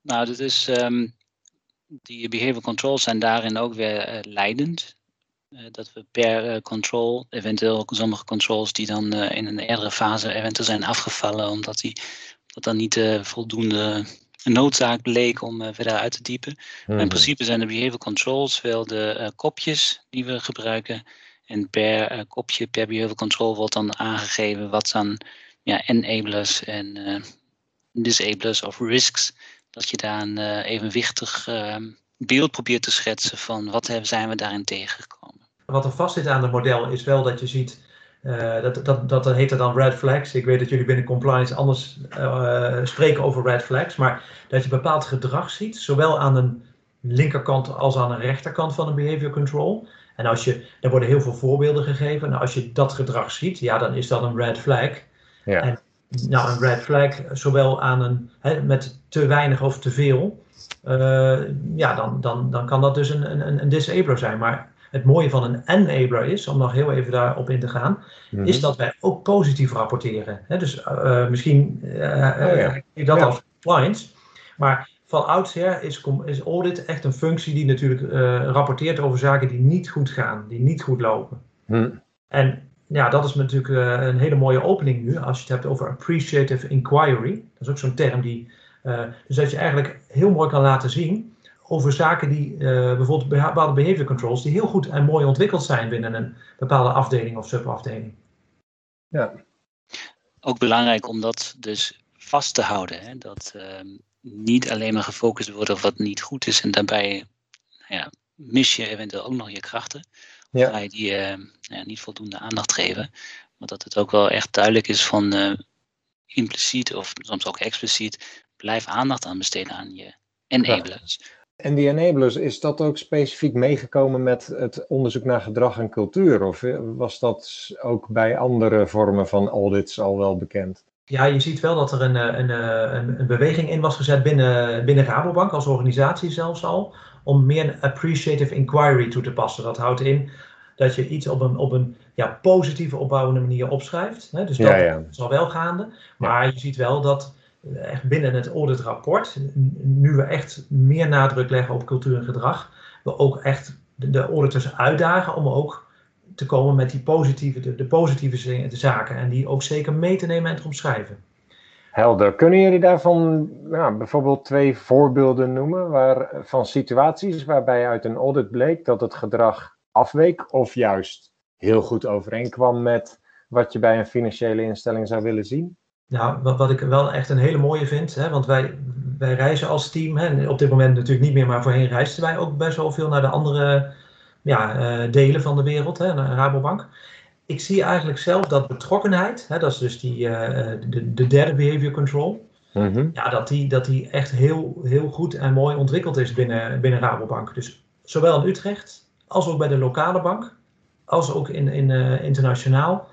Nou, dat is, um, die behavior controls zijn daarin ook weer uh, leidend. Uh, dat we per uh, control, eventueel sommige controls die dan in een eerdere fase eventueel zijn afgevallen, omdat die dat dan niet voldoende noodzaak bleek om verder uit te diepen. Mm -hmm. Maar in mhm. principe zijn de behavior controls wel de kopjes die we gebruiken. En per kopje, per behavior control wordt dan aangegeven wat dan ja, enablers en disablers of risks dat je daar een uh, evenwichtig uh, beeld probeert te schetsen van wat zijn we daarin tegengekomen. Wat er vast zit aan het model is wel dat je ziet, uh, dat, dat, dat heet dan red flags. Ik weet dat jullie binnen compliance anders uh, spreken over red flags, maar dat je bepaald gedrag ziet, zowel aan een linkerkant als aan de rechterkant van een behavior control. En als je, er worden heel veel voorbeelden gegeven. En als je dat gedrag ziet, ja, dan is dat een red flag. Ja. En nou, een red flag, zowel aan een, hè, met te weinig of te veel, uh, ja, dan, dan, dan kan dat dus een, een, een disabler zijn. Maar het mooie van een enabler is, om nog heel even daarop in te gaan, mm -hmm. is dat wij ook positief rapporteren. Dus uh, misschien uh, oh, ja. dat ja. als compliance, maar van oudsher is, is audit echt een functie die natuurlijk rapporteert over zaken die niet goed gaan, die niet goed lopen. Mm. En ja, dat is natuurlijk een hele mooie opening nu, als je het hebt over appreciative inquiry. Dat is ook zo'n term die, dus dat je eigenlijk heel mooi kan laten zien over zaken die, uh, bijvoorbeeld bepaalde behavior controls, die heel goed en mooi ontwikkeld zijn binnen een bepaalde afdeling of subafdeling. Ja. Ook belangrijk om dat dus vast te houden. Hè? Dat ehm, niet alleen maar gefocust wordt op wat niet goed is en daarbij nou ja, mis je eventueel ook nog je krachten ja. ga je die uh, ja, niet voldoende aandacht geven. Maar dat het ook wel echt duidelijk is van uh, impliciet of soms ook expliciet, blijf aandacht aan besteden aan je enablers. Ja. En die enablers, is dat ook specifiek meegekomen met het onderzoek naar gedrag en cultuur? Of eh, was dat ook bij andere vormen van audits al wel bekend? Ja, je ziet wel dat er een, een, een, een beweging in was gezet binnen, binnen Rabobank, als organisatie zelfs al, om meer een appreciative inquiry toe te passen. Dat houdt in dat je iets op een, op een ja, positieve, opbouwende manier opschrijft. Hè? Dus dat ja, ja. is al wel gaande. Maar je ziet wel dat eh, echt binnen het auditrapport, nu we echt meer nadruk leggen op cultuur en gedrag, we ook echt de auditors uitdagen om ook te komen met die positieve, de, de positieve zaken en die ook zeker mee te nemen en te omschrijven. Helder. Kunnen jullie daarvan nou, bijvoorbeeld twee voorbeelden noemen waar, van situaties waarbij uit een audit bleek dat het gedrag afweek of juist heel goed overeenkwam met wat je bij een financiële instelling zou willen zien? Nou, wat, wat ik wel echt een hele mooie vind, hè, want wij, wij reizen als team, hè, op dit moment natuurlijk niet meer, maar voorheen reisden wij ook best wel veel naar de andere ja, uh, delen van de wereld, hè, naar Rabobank ik zie eigenlijk zelf dat betrokkenheid, hè, dat is dus die, uh, de, de, derde behavior control, mm -hmm. ja, dat, die, dat die echt heel, heel goed en mooi ontwikkeld is binnen, binnen Rabobank. Dus zowel in Utrecht als ook bij de lokale bank, als ook in, in, uh, internationaal,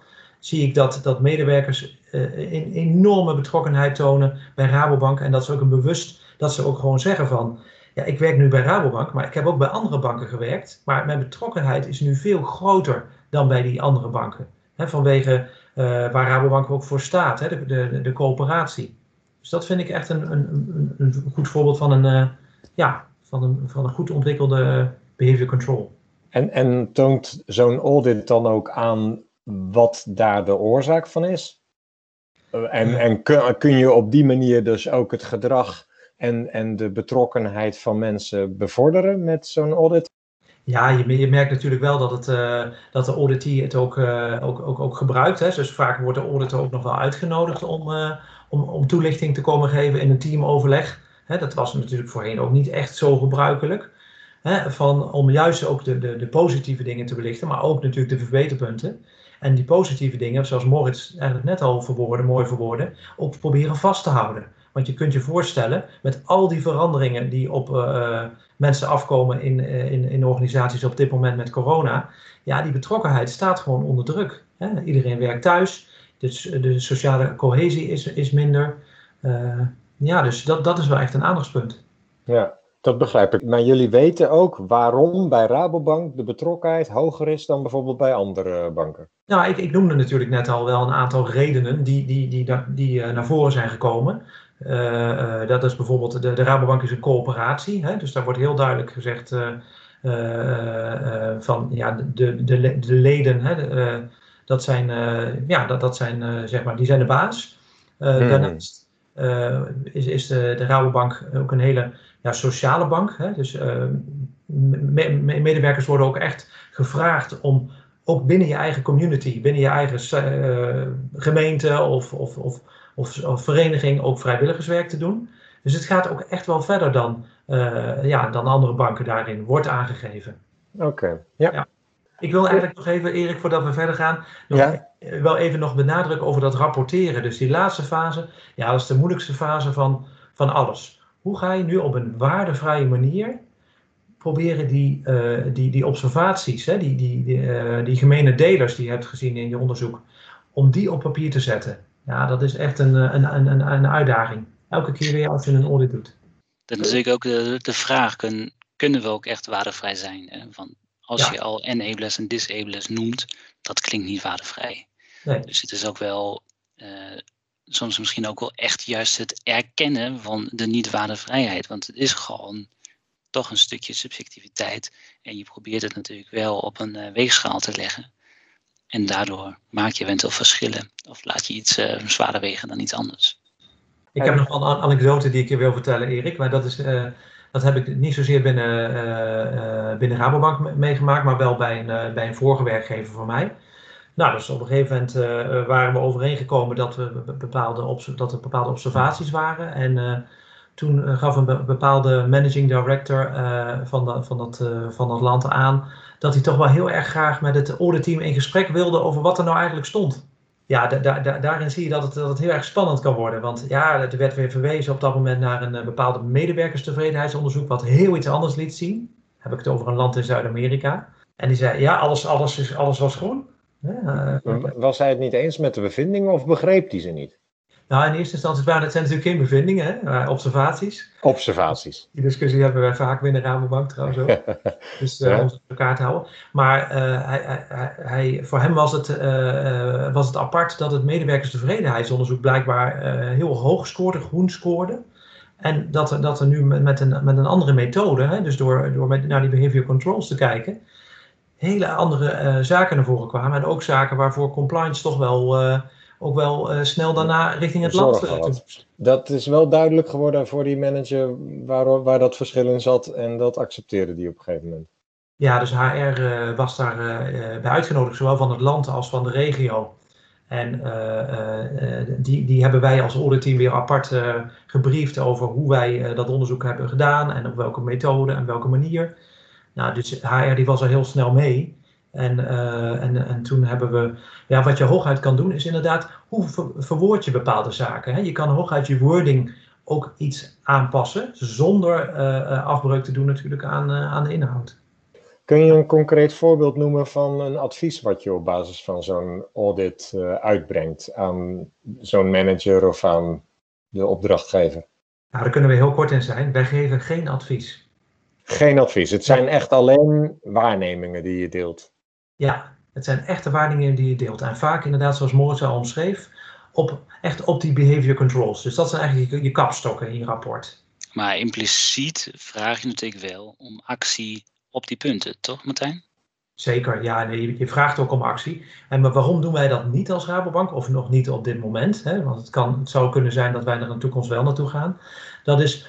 zie ik dat, dat medewerkers uh, een enorme betrokkenheid tonen bij Rabobank. En dat ze ook een bewust, dat ze ook gewoon zeggen van, ja, ik werk nu bij Rabobank, maar ik heb ook bij andere banken gewerkt. Maar mijn betrokkenheid is nu veel groter dan bij die andere banken. Vanwege uh, waar Rabobank ook voor staat, de, de, de coöperatie. Dus dat vind ik echt een, een, een goed voorbeeld van een, uh, ja, van een, van een goed ontwikkelde behavior control. En, en toont zo'n audit dan ook aan wat daar de oorzaak van is? En, en kun, kun je op die manier dus ook het gedrag en, en de betrokkenheid van mensen bevorderen met zo'n audit? Ja, je, je, merkt natuurlijk wel dat, het, uh, dat de auditee het ook, uh, ook, ook, ook gebruikt. Hè. Dus vaak wordt de auditor ook nog wel uitgenodigd om, uh, om, om toelichting te komen geven in een teamoverleg. Hè, dat was natuurlijk voorheen ook niet echt zo gebruikelijk. Hè, van, om juist ook de, de, de positieve dingen te belichten, maar ook natuurlijk de verbeterpunten. En die positieve dingen, zoals Moritz eigenlijk net al verwoordde, mooi verwoorden, ook proberen vast te houden. Want je kunt je voorstellen, met al die veranderingen die op mensen afkomen in, in, in organisaties op dit moment met corona, ja, die betrokkenheid staat gewoon onder druk. Hè? Iedereen werkt thuis, dus de sociale cohesie is, is minder. ja, dus dat, dat is wel echt een aandachtspunt. Ja, dat begrijp ik. Maar jullie weten ook waarom bij Rabobank de betrokkenheid hoger is dan bijvoorbeeld bij andere banken? Nou, ik, ik noemde natuurlijk net al wel een aantal redenen die, die, die, die, die uh, naar voren zijn gekomen. Uh, uh, dat is bijvoorbeeld, de, de Rabobank is een coöperatie. Hè? Dus daar wordt heel duidelijk gezegd van ja, de, de, de leden, hè, de, dat zijn, ja, dat, dat zijn, zeg maar, die zijn de baas. Hmm. Daarnaast is, is de, de Rabobank ook een hele ja, sociale bank. Hè? Dus uh, medewerkers worden ook echt gevraagd om ook binnen je eigen community, binnen je eigen uh, gemeente of, of, of, of, vereniging ook vrijwilligerswerk te doen. Dus het gaat ook echt wel verder dan, uh, ja, dan andere banken daarin, wordt aangegeven. Oké, ja. ja. Ik wil eigenlijk nog even, Erik, voordat we verder gaan, nog ja? wel even nog benadrukken over dat rapporteren. Dus die laatste fase, ja, dat is de moeilijkste fase van, van alles. Hoe ga je nu op een waardevrije manier proberen die, uh, die, die observaties, hè, die, die, die, uh, die gemene delers die je hebt gezien in je onderzoek, om die op papier te zetten? Ja, dat is echt een, een, een, een uitdaging. Elke keer weer als je een audit doet. Dan is natuurlijk ook de, de vraag, kunnen, kunnen we ook echt waardevrij zijn? Hè? Van, als je al enablers en disablers noemt, dat klinkt niet waardevrij. Nee. Dus het is ook wel uh, soms misschien ook wel echt juist het erkennen van de niet-waardevrijheid. Want het is gewoon toch een stukje subjectiviteit. En je probeert het natuurlijk wel op een uh, weegschaal te leggen. En daardoor maak je eventueel verschillen. Of laat je iets uh, zwaarder wegen dan iets anders. Ik heb nog een anekdote die ik je wil vertellen, Erik. Maar dat, is, uh, dat heb ik niet zozeer binnen, binnen Rabobank meegemaakt, maar wel bij een, bij een vorige werkgever van mij. Nou, dus op een gegeven moment uh, waren we overeengekomen dat, we bepaalde dat er bepaalde observaties waren. En uh, toen gaf een bepaalde managing director van, de, van, dat, van dat land aan dat hij toch wel heel erg graag met het auditteam in gesprek wilde over wat er nou eigenlijk stond. Ja, da da daarin zie je dat het, dat het heel erg spannend kan worden. Want ja, er werd weer verwezen op dat moment naar een bepaalde medewerkerstevredenheidsonderzoek, wat heel iets anders liet zien. Heb ik het over een land in Zuid-Amerika. En die zei, ja, alles, alles, is, alles was groen. Ja, was hij het niet eens met de bevindingen of begreep hij ze niet? Nou, in eerste instantie waren het zijn natuurlijk geen bevindingen, hè? observaties. Observaties. Die discussie hebben wij vaak binnen Rabobank trouwens ook. dus uh, om elkaar te houden. Maar uh, hij, hij, hij, voor hem was het, uh, was het apart dat het medewerkerstevredenheidsonderzoek blijkbaar heel hoog scoorde, groen scoorde. En dat er, dat er nu met een, met een andere methode, hè, dus door, door met, naar die behavior controls te kijken, hele andere uh, zaken naar voren kwamen. En ook zaken waarvoor compliance toch wel, uh, ook wel uh, snel daarna richting het land. Dat is wel duidelijk geworden voor die manager waar, waar dat verschil in zat. En dat accepteerde die op een gegeven moment. Ja, dus HR was daar bij uitgenodigd, zowel van het land als van de regio. En die, die hebben wij als auditteam weer apart gebriefd over hoe wij dat onderzoek hebben gedaan en op welke methode en welke manier. Nou, dus HR die was er heel snel mee. En, uh, en, en toen hebben we, ja, wat je hooguit kan doen is inderdaad, hoe ver, verwoord je bepaalde zaken? Hè? Je kan hooguit je wording ook iets aanpassen, zonder uh, afbreuk te doen natuurlijk aan, uh, aan de inhoud. Kun je een concreet voorbeeld noemen van een advies wat je op basis van zo'n audit uitbrengt aan zo'n manager of aan de opdrachtgever? Nou, daar kunnen we heel kort in zijn. Wij geven geen advies. Geen advies. Het zijn echt alleen waarnemingen die je deelt. Ja, het zijn echte waarnemingen die je deelt. En vaak inderdaad, zoals Moritz al omschreef, op, echt op die behavior controls. Dus dat zijn eigenlijk je, je kapstokken in je rapport. Maar impliciet vraag je natuurlijk wel om actie op die punten, toch Martijn? Zeker, ja. Nee, je vraagt ook om actie. En maar waarom doen wij dat niet als Rabobank? Of nog niet op dit moment? Hè? Want het, kan, het zou kunnen zijn dat wij er in de toekomst wel naartoe gaan. Dat is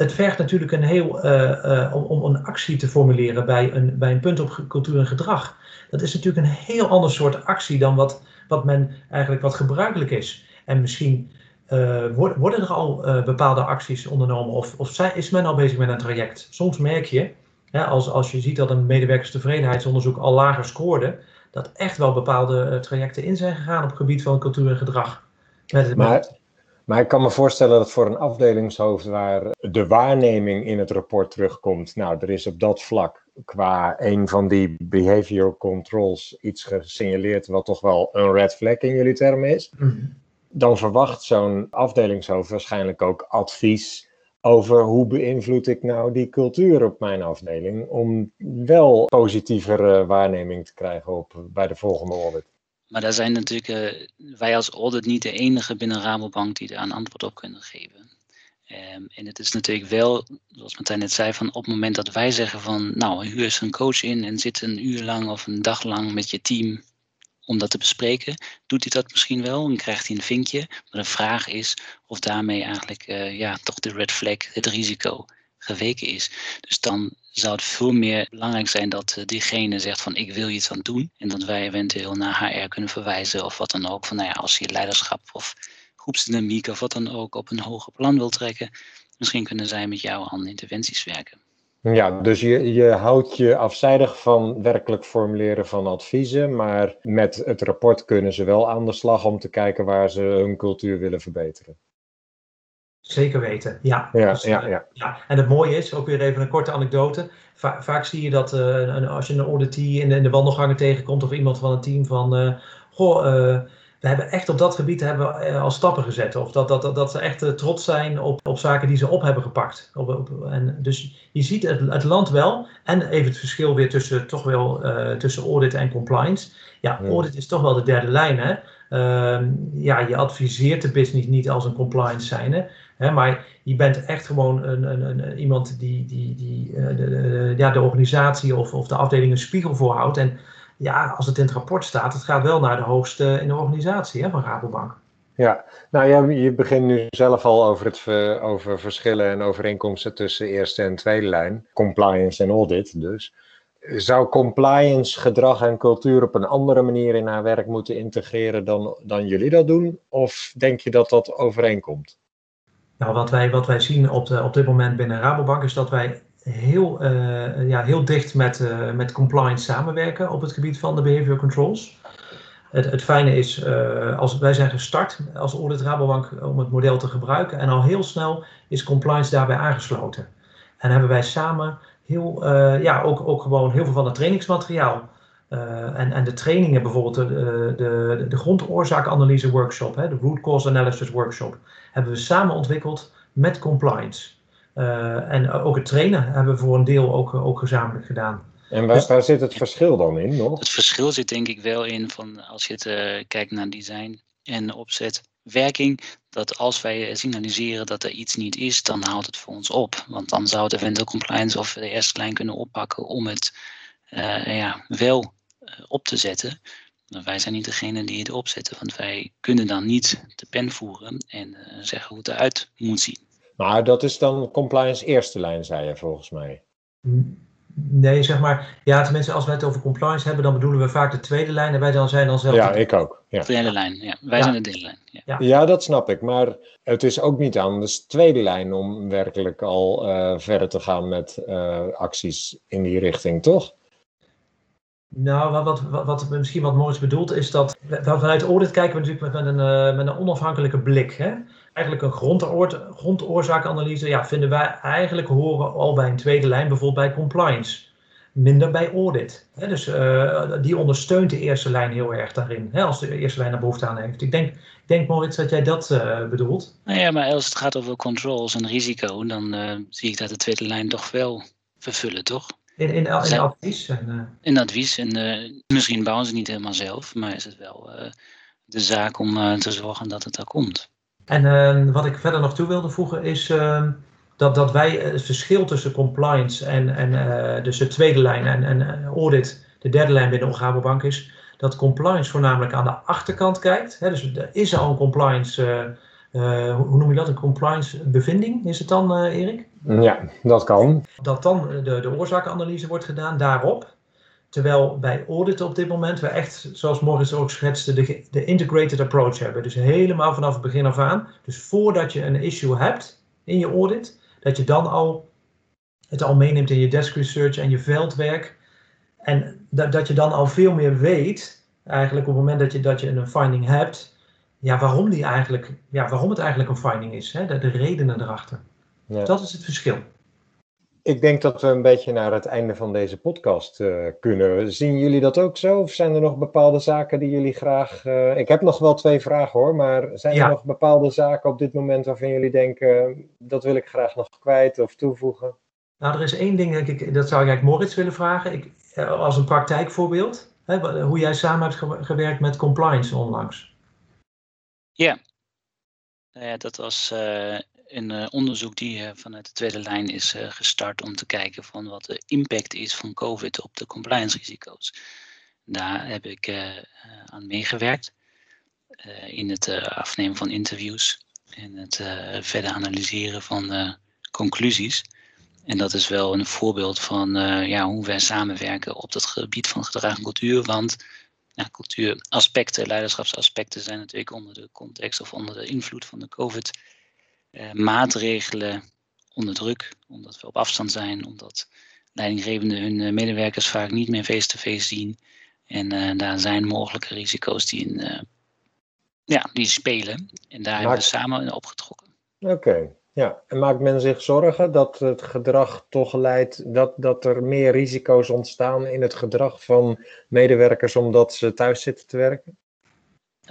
het vergt natuurlijk een heel, uh, uh, om, om een actie te formuleren bij een, bij een punt op cultuur en gedrag. Dat is natuurlijk een heel ander soort actie dan wat, wat men eigenlijk wat gebruikelijk is. En misschien uh, worden er al bepaalde acties ondernomen of, of is men al bezig met een traject. Soms merk je, hè, als, als je ziet dat een medewerkerstevredenheidsonderzoek al lager scoorde, dat echt wel bepaalde trajecten in zijn gegaan op het gebied van cultuur en gedrag. Maar Maar ik kan me voorstellen dat voor een afdelingshoofd waar de waarneming in het rapport terugkomt, nou, er is op dat vlak qua een van die behavioral controls iets gesignaleerd wat toch wel een red flag in jullie termen is. Dan verwacht zo'n afdelingshoofd waarschijnlijk ook advies over hoe beïnvloed ik nou die cultuur op mijn afdeling om wel positievere waarneming te krijgen op, bij de volgende audit. Maar daar zijn natuurlijk uh, wij als audit niet de enige binnen Rabobank die daar een antwoord op kunnen geven. Um, en het is natuurlijk wel, zoals Martijn net zei, van op het moment dat wij zeggen van nou, huur eens een coach in en zit een uur lang of een dag lang met je team om dat te bespreken, doet hij dat misschien wel en krijgt hij een vinkje. Maar de vraag is of daarmee eigenlijk uh, ja, toch de red flag, het risico geweken is. Dus dan zou het veel meer belangrijk zijn dat uh, diegene zegt van ik wil iets aan doen. En dat wij eventueel naar HR kunnen verwijzen of wat dan ook. Van nou ja, als je leiderschap of groepsdynamiek of wat dan ook op een hoger plan wil trekken. Misschien kunnen zij met jou aan interventies werken. Ja, dus je, je houdt je afzijdig van werkelijk formuleren van adviezen, maar met het rapport kunnen ze wel aan de slag om te kijken waar ze hun cultuur willen verbeteren. Zeker weten, ja. Ja, dus, ja, uh, ja. ja. En het mooie is, ook weer even een korte anecdote. Va vaak zie je dat uh, als je een auditee in, in de wandelgangen tegenkomt of iemand van het team van, uh, goh, we hebben echt op dat gebied hebben we al stappen gezet. Of dat, dat, dat, dat ze echt trots zijn op, op zaken die ze op hebben gepakt. Op, op, en dus je ziet het, het land wel. En even het verschil weer tussen, toch wel, tussen audit en compliance. Ja, audit is toch wel de derde lijn. Hè? Uh, ja, je adviseert de business niet als een compliance zijnde. Maar je bent echt gewoon een, een, een, iemand die, die, die uh, de, de, ja, de organisatie of, of de afdeling een spiegel voorhoudt. En ja, als het in het rapport staat, het gaat wel naar de hoogste in de organisatie hè, van Rabobank. Ja, nou ja, je begint nu zelf al over, het, over verschillen en overeenkomsten tussen eerste en tweede lijn. Compliance en audit dus. Zou compliance gedrag en cultuur op een andere manier in haar werk moeten integreren dan, dan jullie dat doen? Of denk je dat dat overeenkomt? Nou, wat wij, wat wij zien op, de, op dit moment binnen Rabobank is dat wij heel, uh, ja, heel dicht met, uh, met compliance samenwerken op het gebied van de behavior controls. Het, het fijne is, uh, als wij zijn gestart als audit Rabobank om het model te gebruiken en al heel snel is compliance daarbij aangesloten. En hebben wij samen heel, ja, ook, ook gewoon heel veel van het trainingsmateriaal uh, en, en de trainingen, bijvoorbeeld de, de, de grondoorzaakanalyse workshop, hè, de root cause analysis workshop, hebben we samen ontwikkeld met compliance. Uh, en ook het trainen hebben we voor een deel ook, ook gezamenlijk gedaan. En waar, dus, waar zit het verschil dan in nog? Het verschil zit denk ik wel in van als je het uh, kijkt naar design en opzet, werking, dat als wij signaliseren dat er iets niet is, dan houdt het voor ons op. Want dan zou het eventueel compliance of de eerste lijn kunnen oppakken om het ja, wel op te zetten. Maar wij zijn niet degene die het opzetten, want wij kunnen dan niet de pen voeren en uh, zeggen hoe het eruit moet zien. Maar dat is dan compliance eerste lijn, zei je volgens mij. Nee, zeg maar, ja, tenminste, als wij het over compliance hebben, dan bedoelen we vaak de tweede lijn en wij dan zijn dan zelf. Ja, ik ook. Ja. De derde lijn, ja. Wij ja. zijn de derde lijn. Ja. Ja. ja. dat snap ik. Maar het is ook niet anders tweede lijn om werkelijk al uh, verder te gaan met uh, acties in die richting, toch? Nou, wat, wat, wat misschien wat moois bedoelt is dat vanuit audit kijken we natuurlijk met, een, uh, met een onafhankelijke blik. Hè? Eigenlijk een grondoor, grondoorzaakanalyse ja, vinden wij eigenlijk horen al bij een tweede lijn, bijvoorbeeld bij compliance. Minder bij audit. Hè? Dus uh, die ondersteunt de eerste lijn heel erg daarin, als de eerste lijn er behoefte aan heeft. Ik denk, denk Moritz, dat jij dat uh, bedoelt. Nou ja, maar als het gaat over controls en risico, dan zie ik dat de tweede lijn toch wel vervullen, toch? In, in, in, in advies? En. In advies. En misschien bouwen ze niet helemaal zelf, maar is het wel uh, de zaak om te zorgen dat het er komt. En wat ik verder nog toe wilde voegen is ehm, dat, dat wij het verschil tussen compliance en, en dus de tweede lijn en, en audit, de derde lijn binnen Rabobank is, dat compliance voornamelijk aan de achterkant kijkt. Hè, dus er is al een compliance uh, hoe noem je dat, een compliance bevinding is het dan, Erik? Ja, dat kan. Dat dan de, de oorzakenanalyse wordt gedaan daarop. Terwijl bij audit op dit moment we echt, zoals Morris ook schetste, de, de integrated approach hebben. Dus helemaal vanaf het begin af aan. Dus voordat je een issue hebt in je audit, dat je dan al het al meeneemt in je desk research en je veldwerk. En dat, dat je dan al veel meer weet, eigenlijk op het moment dat je, dat je een finding hebt, ja, waarom, die eigenlijk, ja, waarom het eigenlijk een finding is. Hè? De, de redenen erachter. Ja. Dat is het verschil. Ik denk dat we een beetje naar het einde van deze podcast uh, kunnen. Zien jullie dat ook zo? Of zijn er nog bepaalde zaken die jullie graag. Uh, ik heb nog wel twee vragen hoor, maar zijn ja. er nog bepaalde zaken op dit moment waarvan jullie denken: dat wil ik graag nog kwijt of toevoegen? Nou, er is één ding, denk ik, dat zou ik eigenlijk Moritz willen vragen. Ik, eh, als een praktijkvoorbeeld, hè, hoe jij samen hebt gewerkt met compliance onlangs. Ja, uh, dat was uh, een uh, onderzoek die vanuit de tweede lijn is gestart om te kijken van wat de impact is van COVID op de compliance risico's. Daar heb ik aan meegewerkt in het afnemen van interviews en het verder analyseren van conclusies. En dat is wel een voorbeeld van ja, hoe wij samenwerken op het gebied van gedrag en cultuur. Want ja, cultuuraspecten, leiderschapsaspecten zijn natuurlijk onder de context of onder de invloed van de COVID-maatregelen uh, onder druk. Omdat we op afstand zijn, omdat leidinggevenden hun uh, medewerkers vaak niet meer face-to-face zien. En uh, daar zijn mogelijke risico's die, in, ja, die spelen. En daar hebben we samen opgetrokken. Oké, okay. Ja, en maakt men zich zorgen dat het gedrag toch leidt dat, dat er meer risico's ontstaan in het gedrag van medewerkers omdat ze thuis zitten te werken?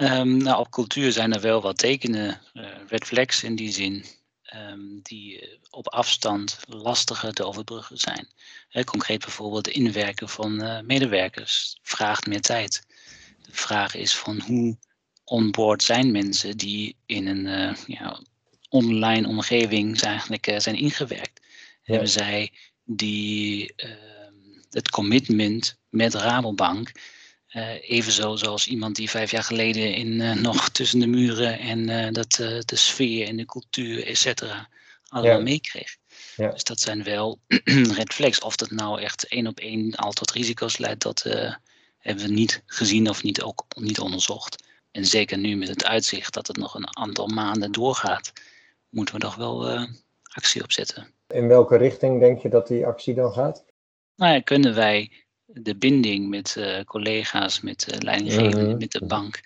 Um, nou, op cultuur zijn er wel wat tekenen, uh, red flags in die zin, um, die op afstand lastiger te overbruggen zijn. He, concreet bijvoorbeeld de inwerken van uh, medewerkers vraagt meer tijd. De vraag is van hoe onboard zijn mensen die in een uh, ja, online omgeving zijn eigenlijk zijn ingewerkt. Ja. Hebben zij die, uh, het commitment met Rabobank, uh, evenzo zoals iemand die vijf jaar geleden in, nog tussen de muren en dat, de sfeer en de cultuur, et cetera, allemaal ja. meekreeg. Ja. Dus dat zijn wel red flags. Of dat nou echt één op één al tot risico's leidt, dat hebben we niet gezien of niet, ook niet onderzocht. En zeker nu met het uitzicht dat het nog een aantal maanden doorgaat, moeten we toch wel actie opzetten. In welke richting denk je dat die actie dan gaat? Nou ja, kunnen wij de binding met uh, collega's, met uh, leidinggevenden, mm -hmm. met de bank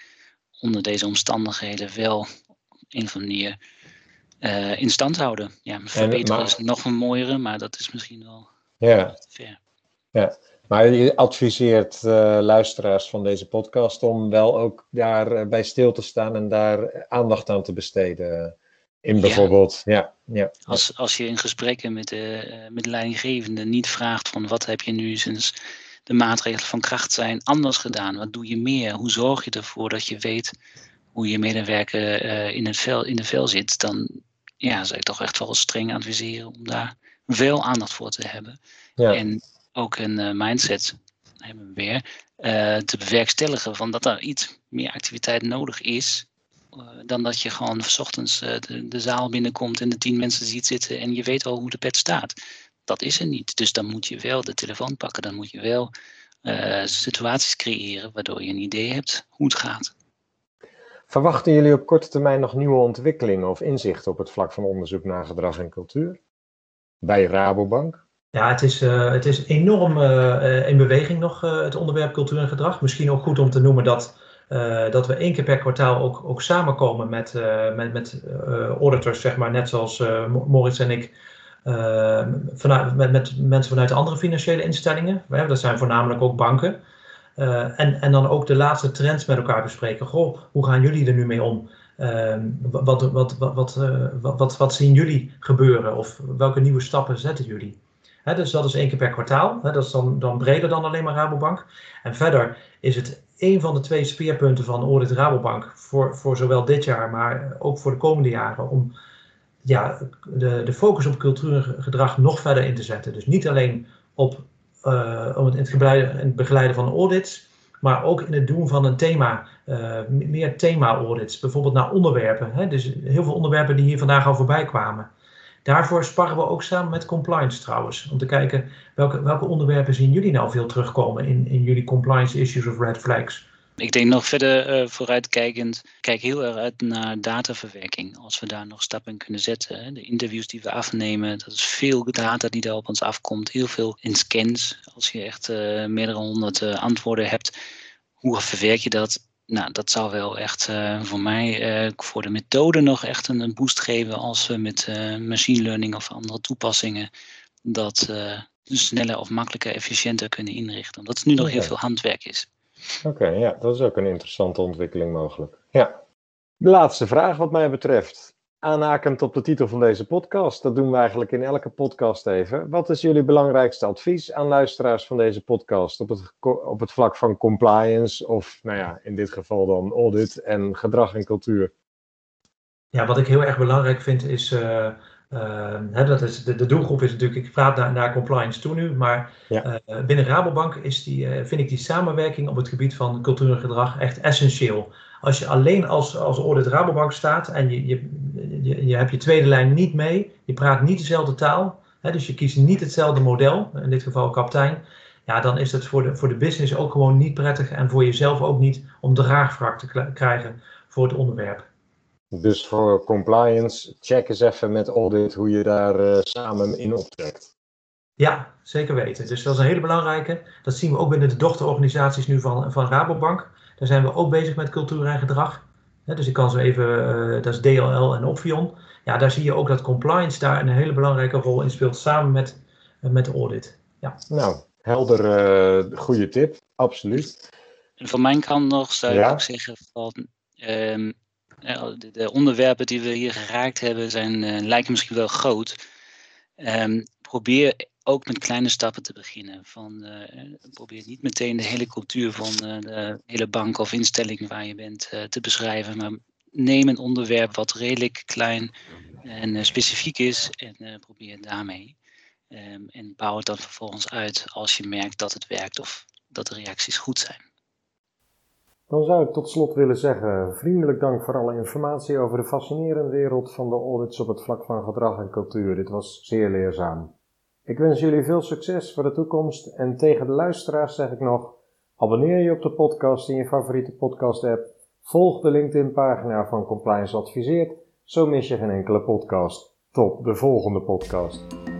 onder deze omstandigheden wel een of andere manier in stand houden? Ja, verbeteren maar, is nog een mooiere, maar dat is misschien wel ja. te ver. Ja, maar je adviseert uh, luisteraars van deze podcast om wel ook daar bij stil te staan en daar aandacht aan te besteden. In bijvoorbeeld, ja. ja, ja. Als, als je in gesprekken met de, uh, met de leidinggevende niet vraagt van wat heb je nu sinds de maatregelen van kracht zijn anders gedaan? Wat doe je meer? Hoe zorg je ervoor dat je weet hoe je medewerker uh, in, het vel, in de vel zit? Dan ja, zou ik toch echt wel streng adviseren om daar veel aandacht voor te hebben. Ja. En ook een uh, mindset hebben we weer, te bewerkstelligen van dat er iets meer activiteit nodig is dan dat je gewoon s ochtends de, de, zaal binnenkomt en de tien mensen ziet zitten en je weet al hoe de pet staat. Dat is er niet. Dus dan moet je wel de telefoon pakken, dan moet je wel uh, situaties creëren waardoor je een idee hebt hoe het gaat. Verwachten jullie op korte termijn nog nieuwe ontwikkelingen of inzichten op het vlak van onderzoek naar gedrag en cultuur? Bij Rabobank? Ja, het is, uh, het is enorm uh, in beweging nog, het onderwerp cultuur en gedrag. Misschien ook goed om te noemen dat uh, dat we één keer per kwartaal ook, ook samenkomen met, uh, met, met uh, auditors, zeg maar, net zoals Moritz en ik, vanuit, met, met mensen vanuit andere financiële instellingen. Dat zijn voornamelijk ook banken. en, en dan ook de laatste trends met elkaar bespreken. Goh, hoe gaan jullie er nu mee om? wat, wat, wat, wat, wat, wat, zien jullie gebeuren? Of welke nieuwe stappen zetten jullie? Dus dat is één keer per kwartaal. Dat is dan, dan breder dan alleen maar Rabobank. En verder is het een van de twee speerpunten van Audit Rabobank voor, voor zowel dit jaar, maar ook voor de komende jaren, om ja, de, de focus op cultuur en gedrag nog verder in te zetten. Dus niet alleen op uh, om het, in het, begeleiden, van audits, maar ook in het doen van een thema, uh, meer thema-audits, bijvoorbeeld naar onderwerpen. Hè? Dus heel veel onderwerpen die hier vandaag al voorbij kwamen. Daarvoor sparren we ook samen met compliance trouwens. Om te kijken welke, welke onderwerpen zien jullie nou veel terugkomen in, in jullie compliance issues of red flags. Ik denk nog verder uh, vooruitkijkend, kijk heel erg uit naar dataverwerking. Als we daar nog stappen in kunnen zetten. Hè. De interviews die we afnemen, dat is veel data die daar op ons afkomt. Heel veel in scans. Als je echt uh, meerdere honderd uh, antwoorden hebt, hoe verwerk je dat? nou, dat zou wel echt voor mij, voor de methode nog echt een, een, boost geven als we met machine learning of andere toepassingen dat sneller of makkelijker, efficiënter kunnen inrichten. Omdat het nu nog heel veel handwerk is. Oké, ja, dat is ook een interessante ontwikkeling mogelijk. Ja. De laatste vraag wat mij betreft. Aanhakend op de titel van deze podcast, dat doen we eigenlijk in elke podcast even. Wat is jullie belangrijkste advies aan luisteraars van deze podcast op het, op het vlak van compliance of, nou ja, in dit geval dan audit en gedrag en cultuur? Ja, wat ik heel erg belangrijk vind is uh, uh, dat is, de, de, doelgroep is natuurlijk, ik praat naar, naar compliance toe nu, maar uh, binnen Rabobank is die, vind ik die samenwerking op het gebied van cultuur en gedrag echt essentieel. Als je alleen als, als audit Rabobank staat en je, je, je, je hebt je tweede lijn niet mee, je praat niet dezelfde taal, hè, dus je kiest niet hetzelfde model, in dit geval kapitein, ja, dan is het voor de, voor de business ook gewoon niet prettig en voor jezelf ook niet om draagvlak te krijgen voor het onderwerp. Dus voor compliance, check eens even met audit hoe je daar uh, samen in optrekt. Ja, zeker weten. Dus dat is een hele belangrijke. Dat zien we ook binnen de dochterorganisaties nu van, van Rabobank. Daar zijn we ook bezig met cultuur en gedrag. dus ik kan zo even, uh, dat is DLL en Opvion. Ja, daar zie je ook dat compliance daar een hele belangrijke rol in speelt, samen met, uh, met de audit. Ja. Nou, helder, uh, goede tip, absoluut. En van mijn kant nog zou ik ook zeggen van, um, de, de, onderwerpen die we hier geraakt hebben zijn, lijken misschien wel groot. Um, probeer ook met kleine stappen te beginnen. Van, uh, probeer niet meteen de hele cultuur van uh, de hele bank of instelling waar je bent te beschrijven. Maar neem een onderwerp wat redelijk klein en specifiek is en probeer daarmee. Um, en bouw het dan vervolgens uit als je merkt dat het werkt of dat de reacties goed zijn. Dan zou ik tot slot willen zeggen, vriendelijk dank voor alle informatie over de fascinerende wereld van de audits op het vlak van gedrag en cultuur. Dit was zeer leerzaam. Ik wens jullie veel succes voor de toekomst en tegen de luisteraars zeg ik nog: abonneer je op de podcast in je favoriete podcast-app, volg de LinkedIn-pagina van Compliance Adviseert, zo mis je geen enkele podcast. Tot de volgende podcast.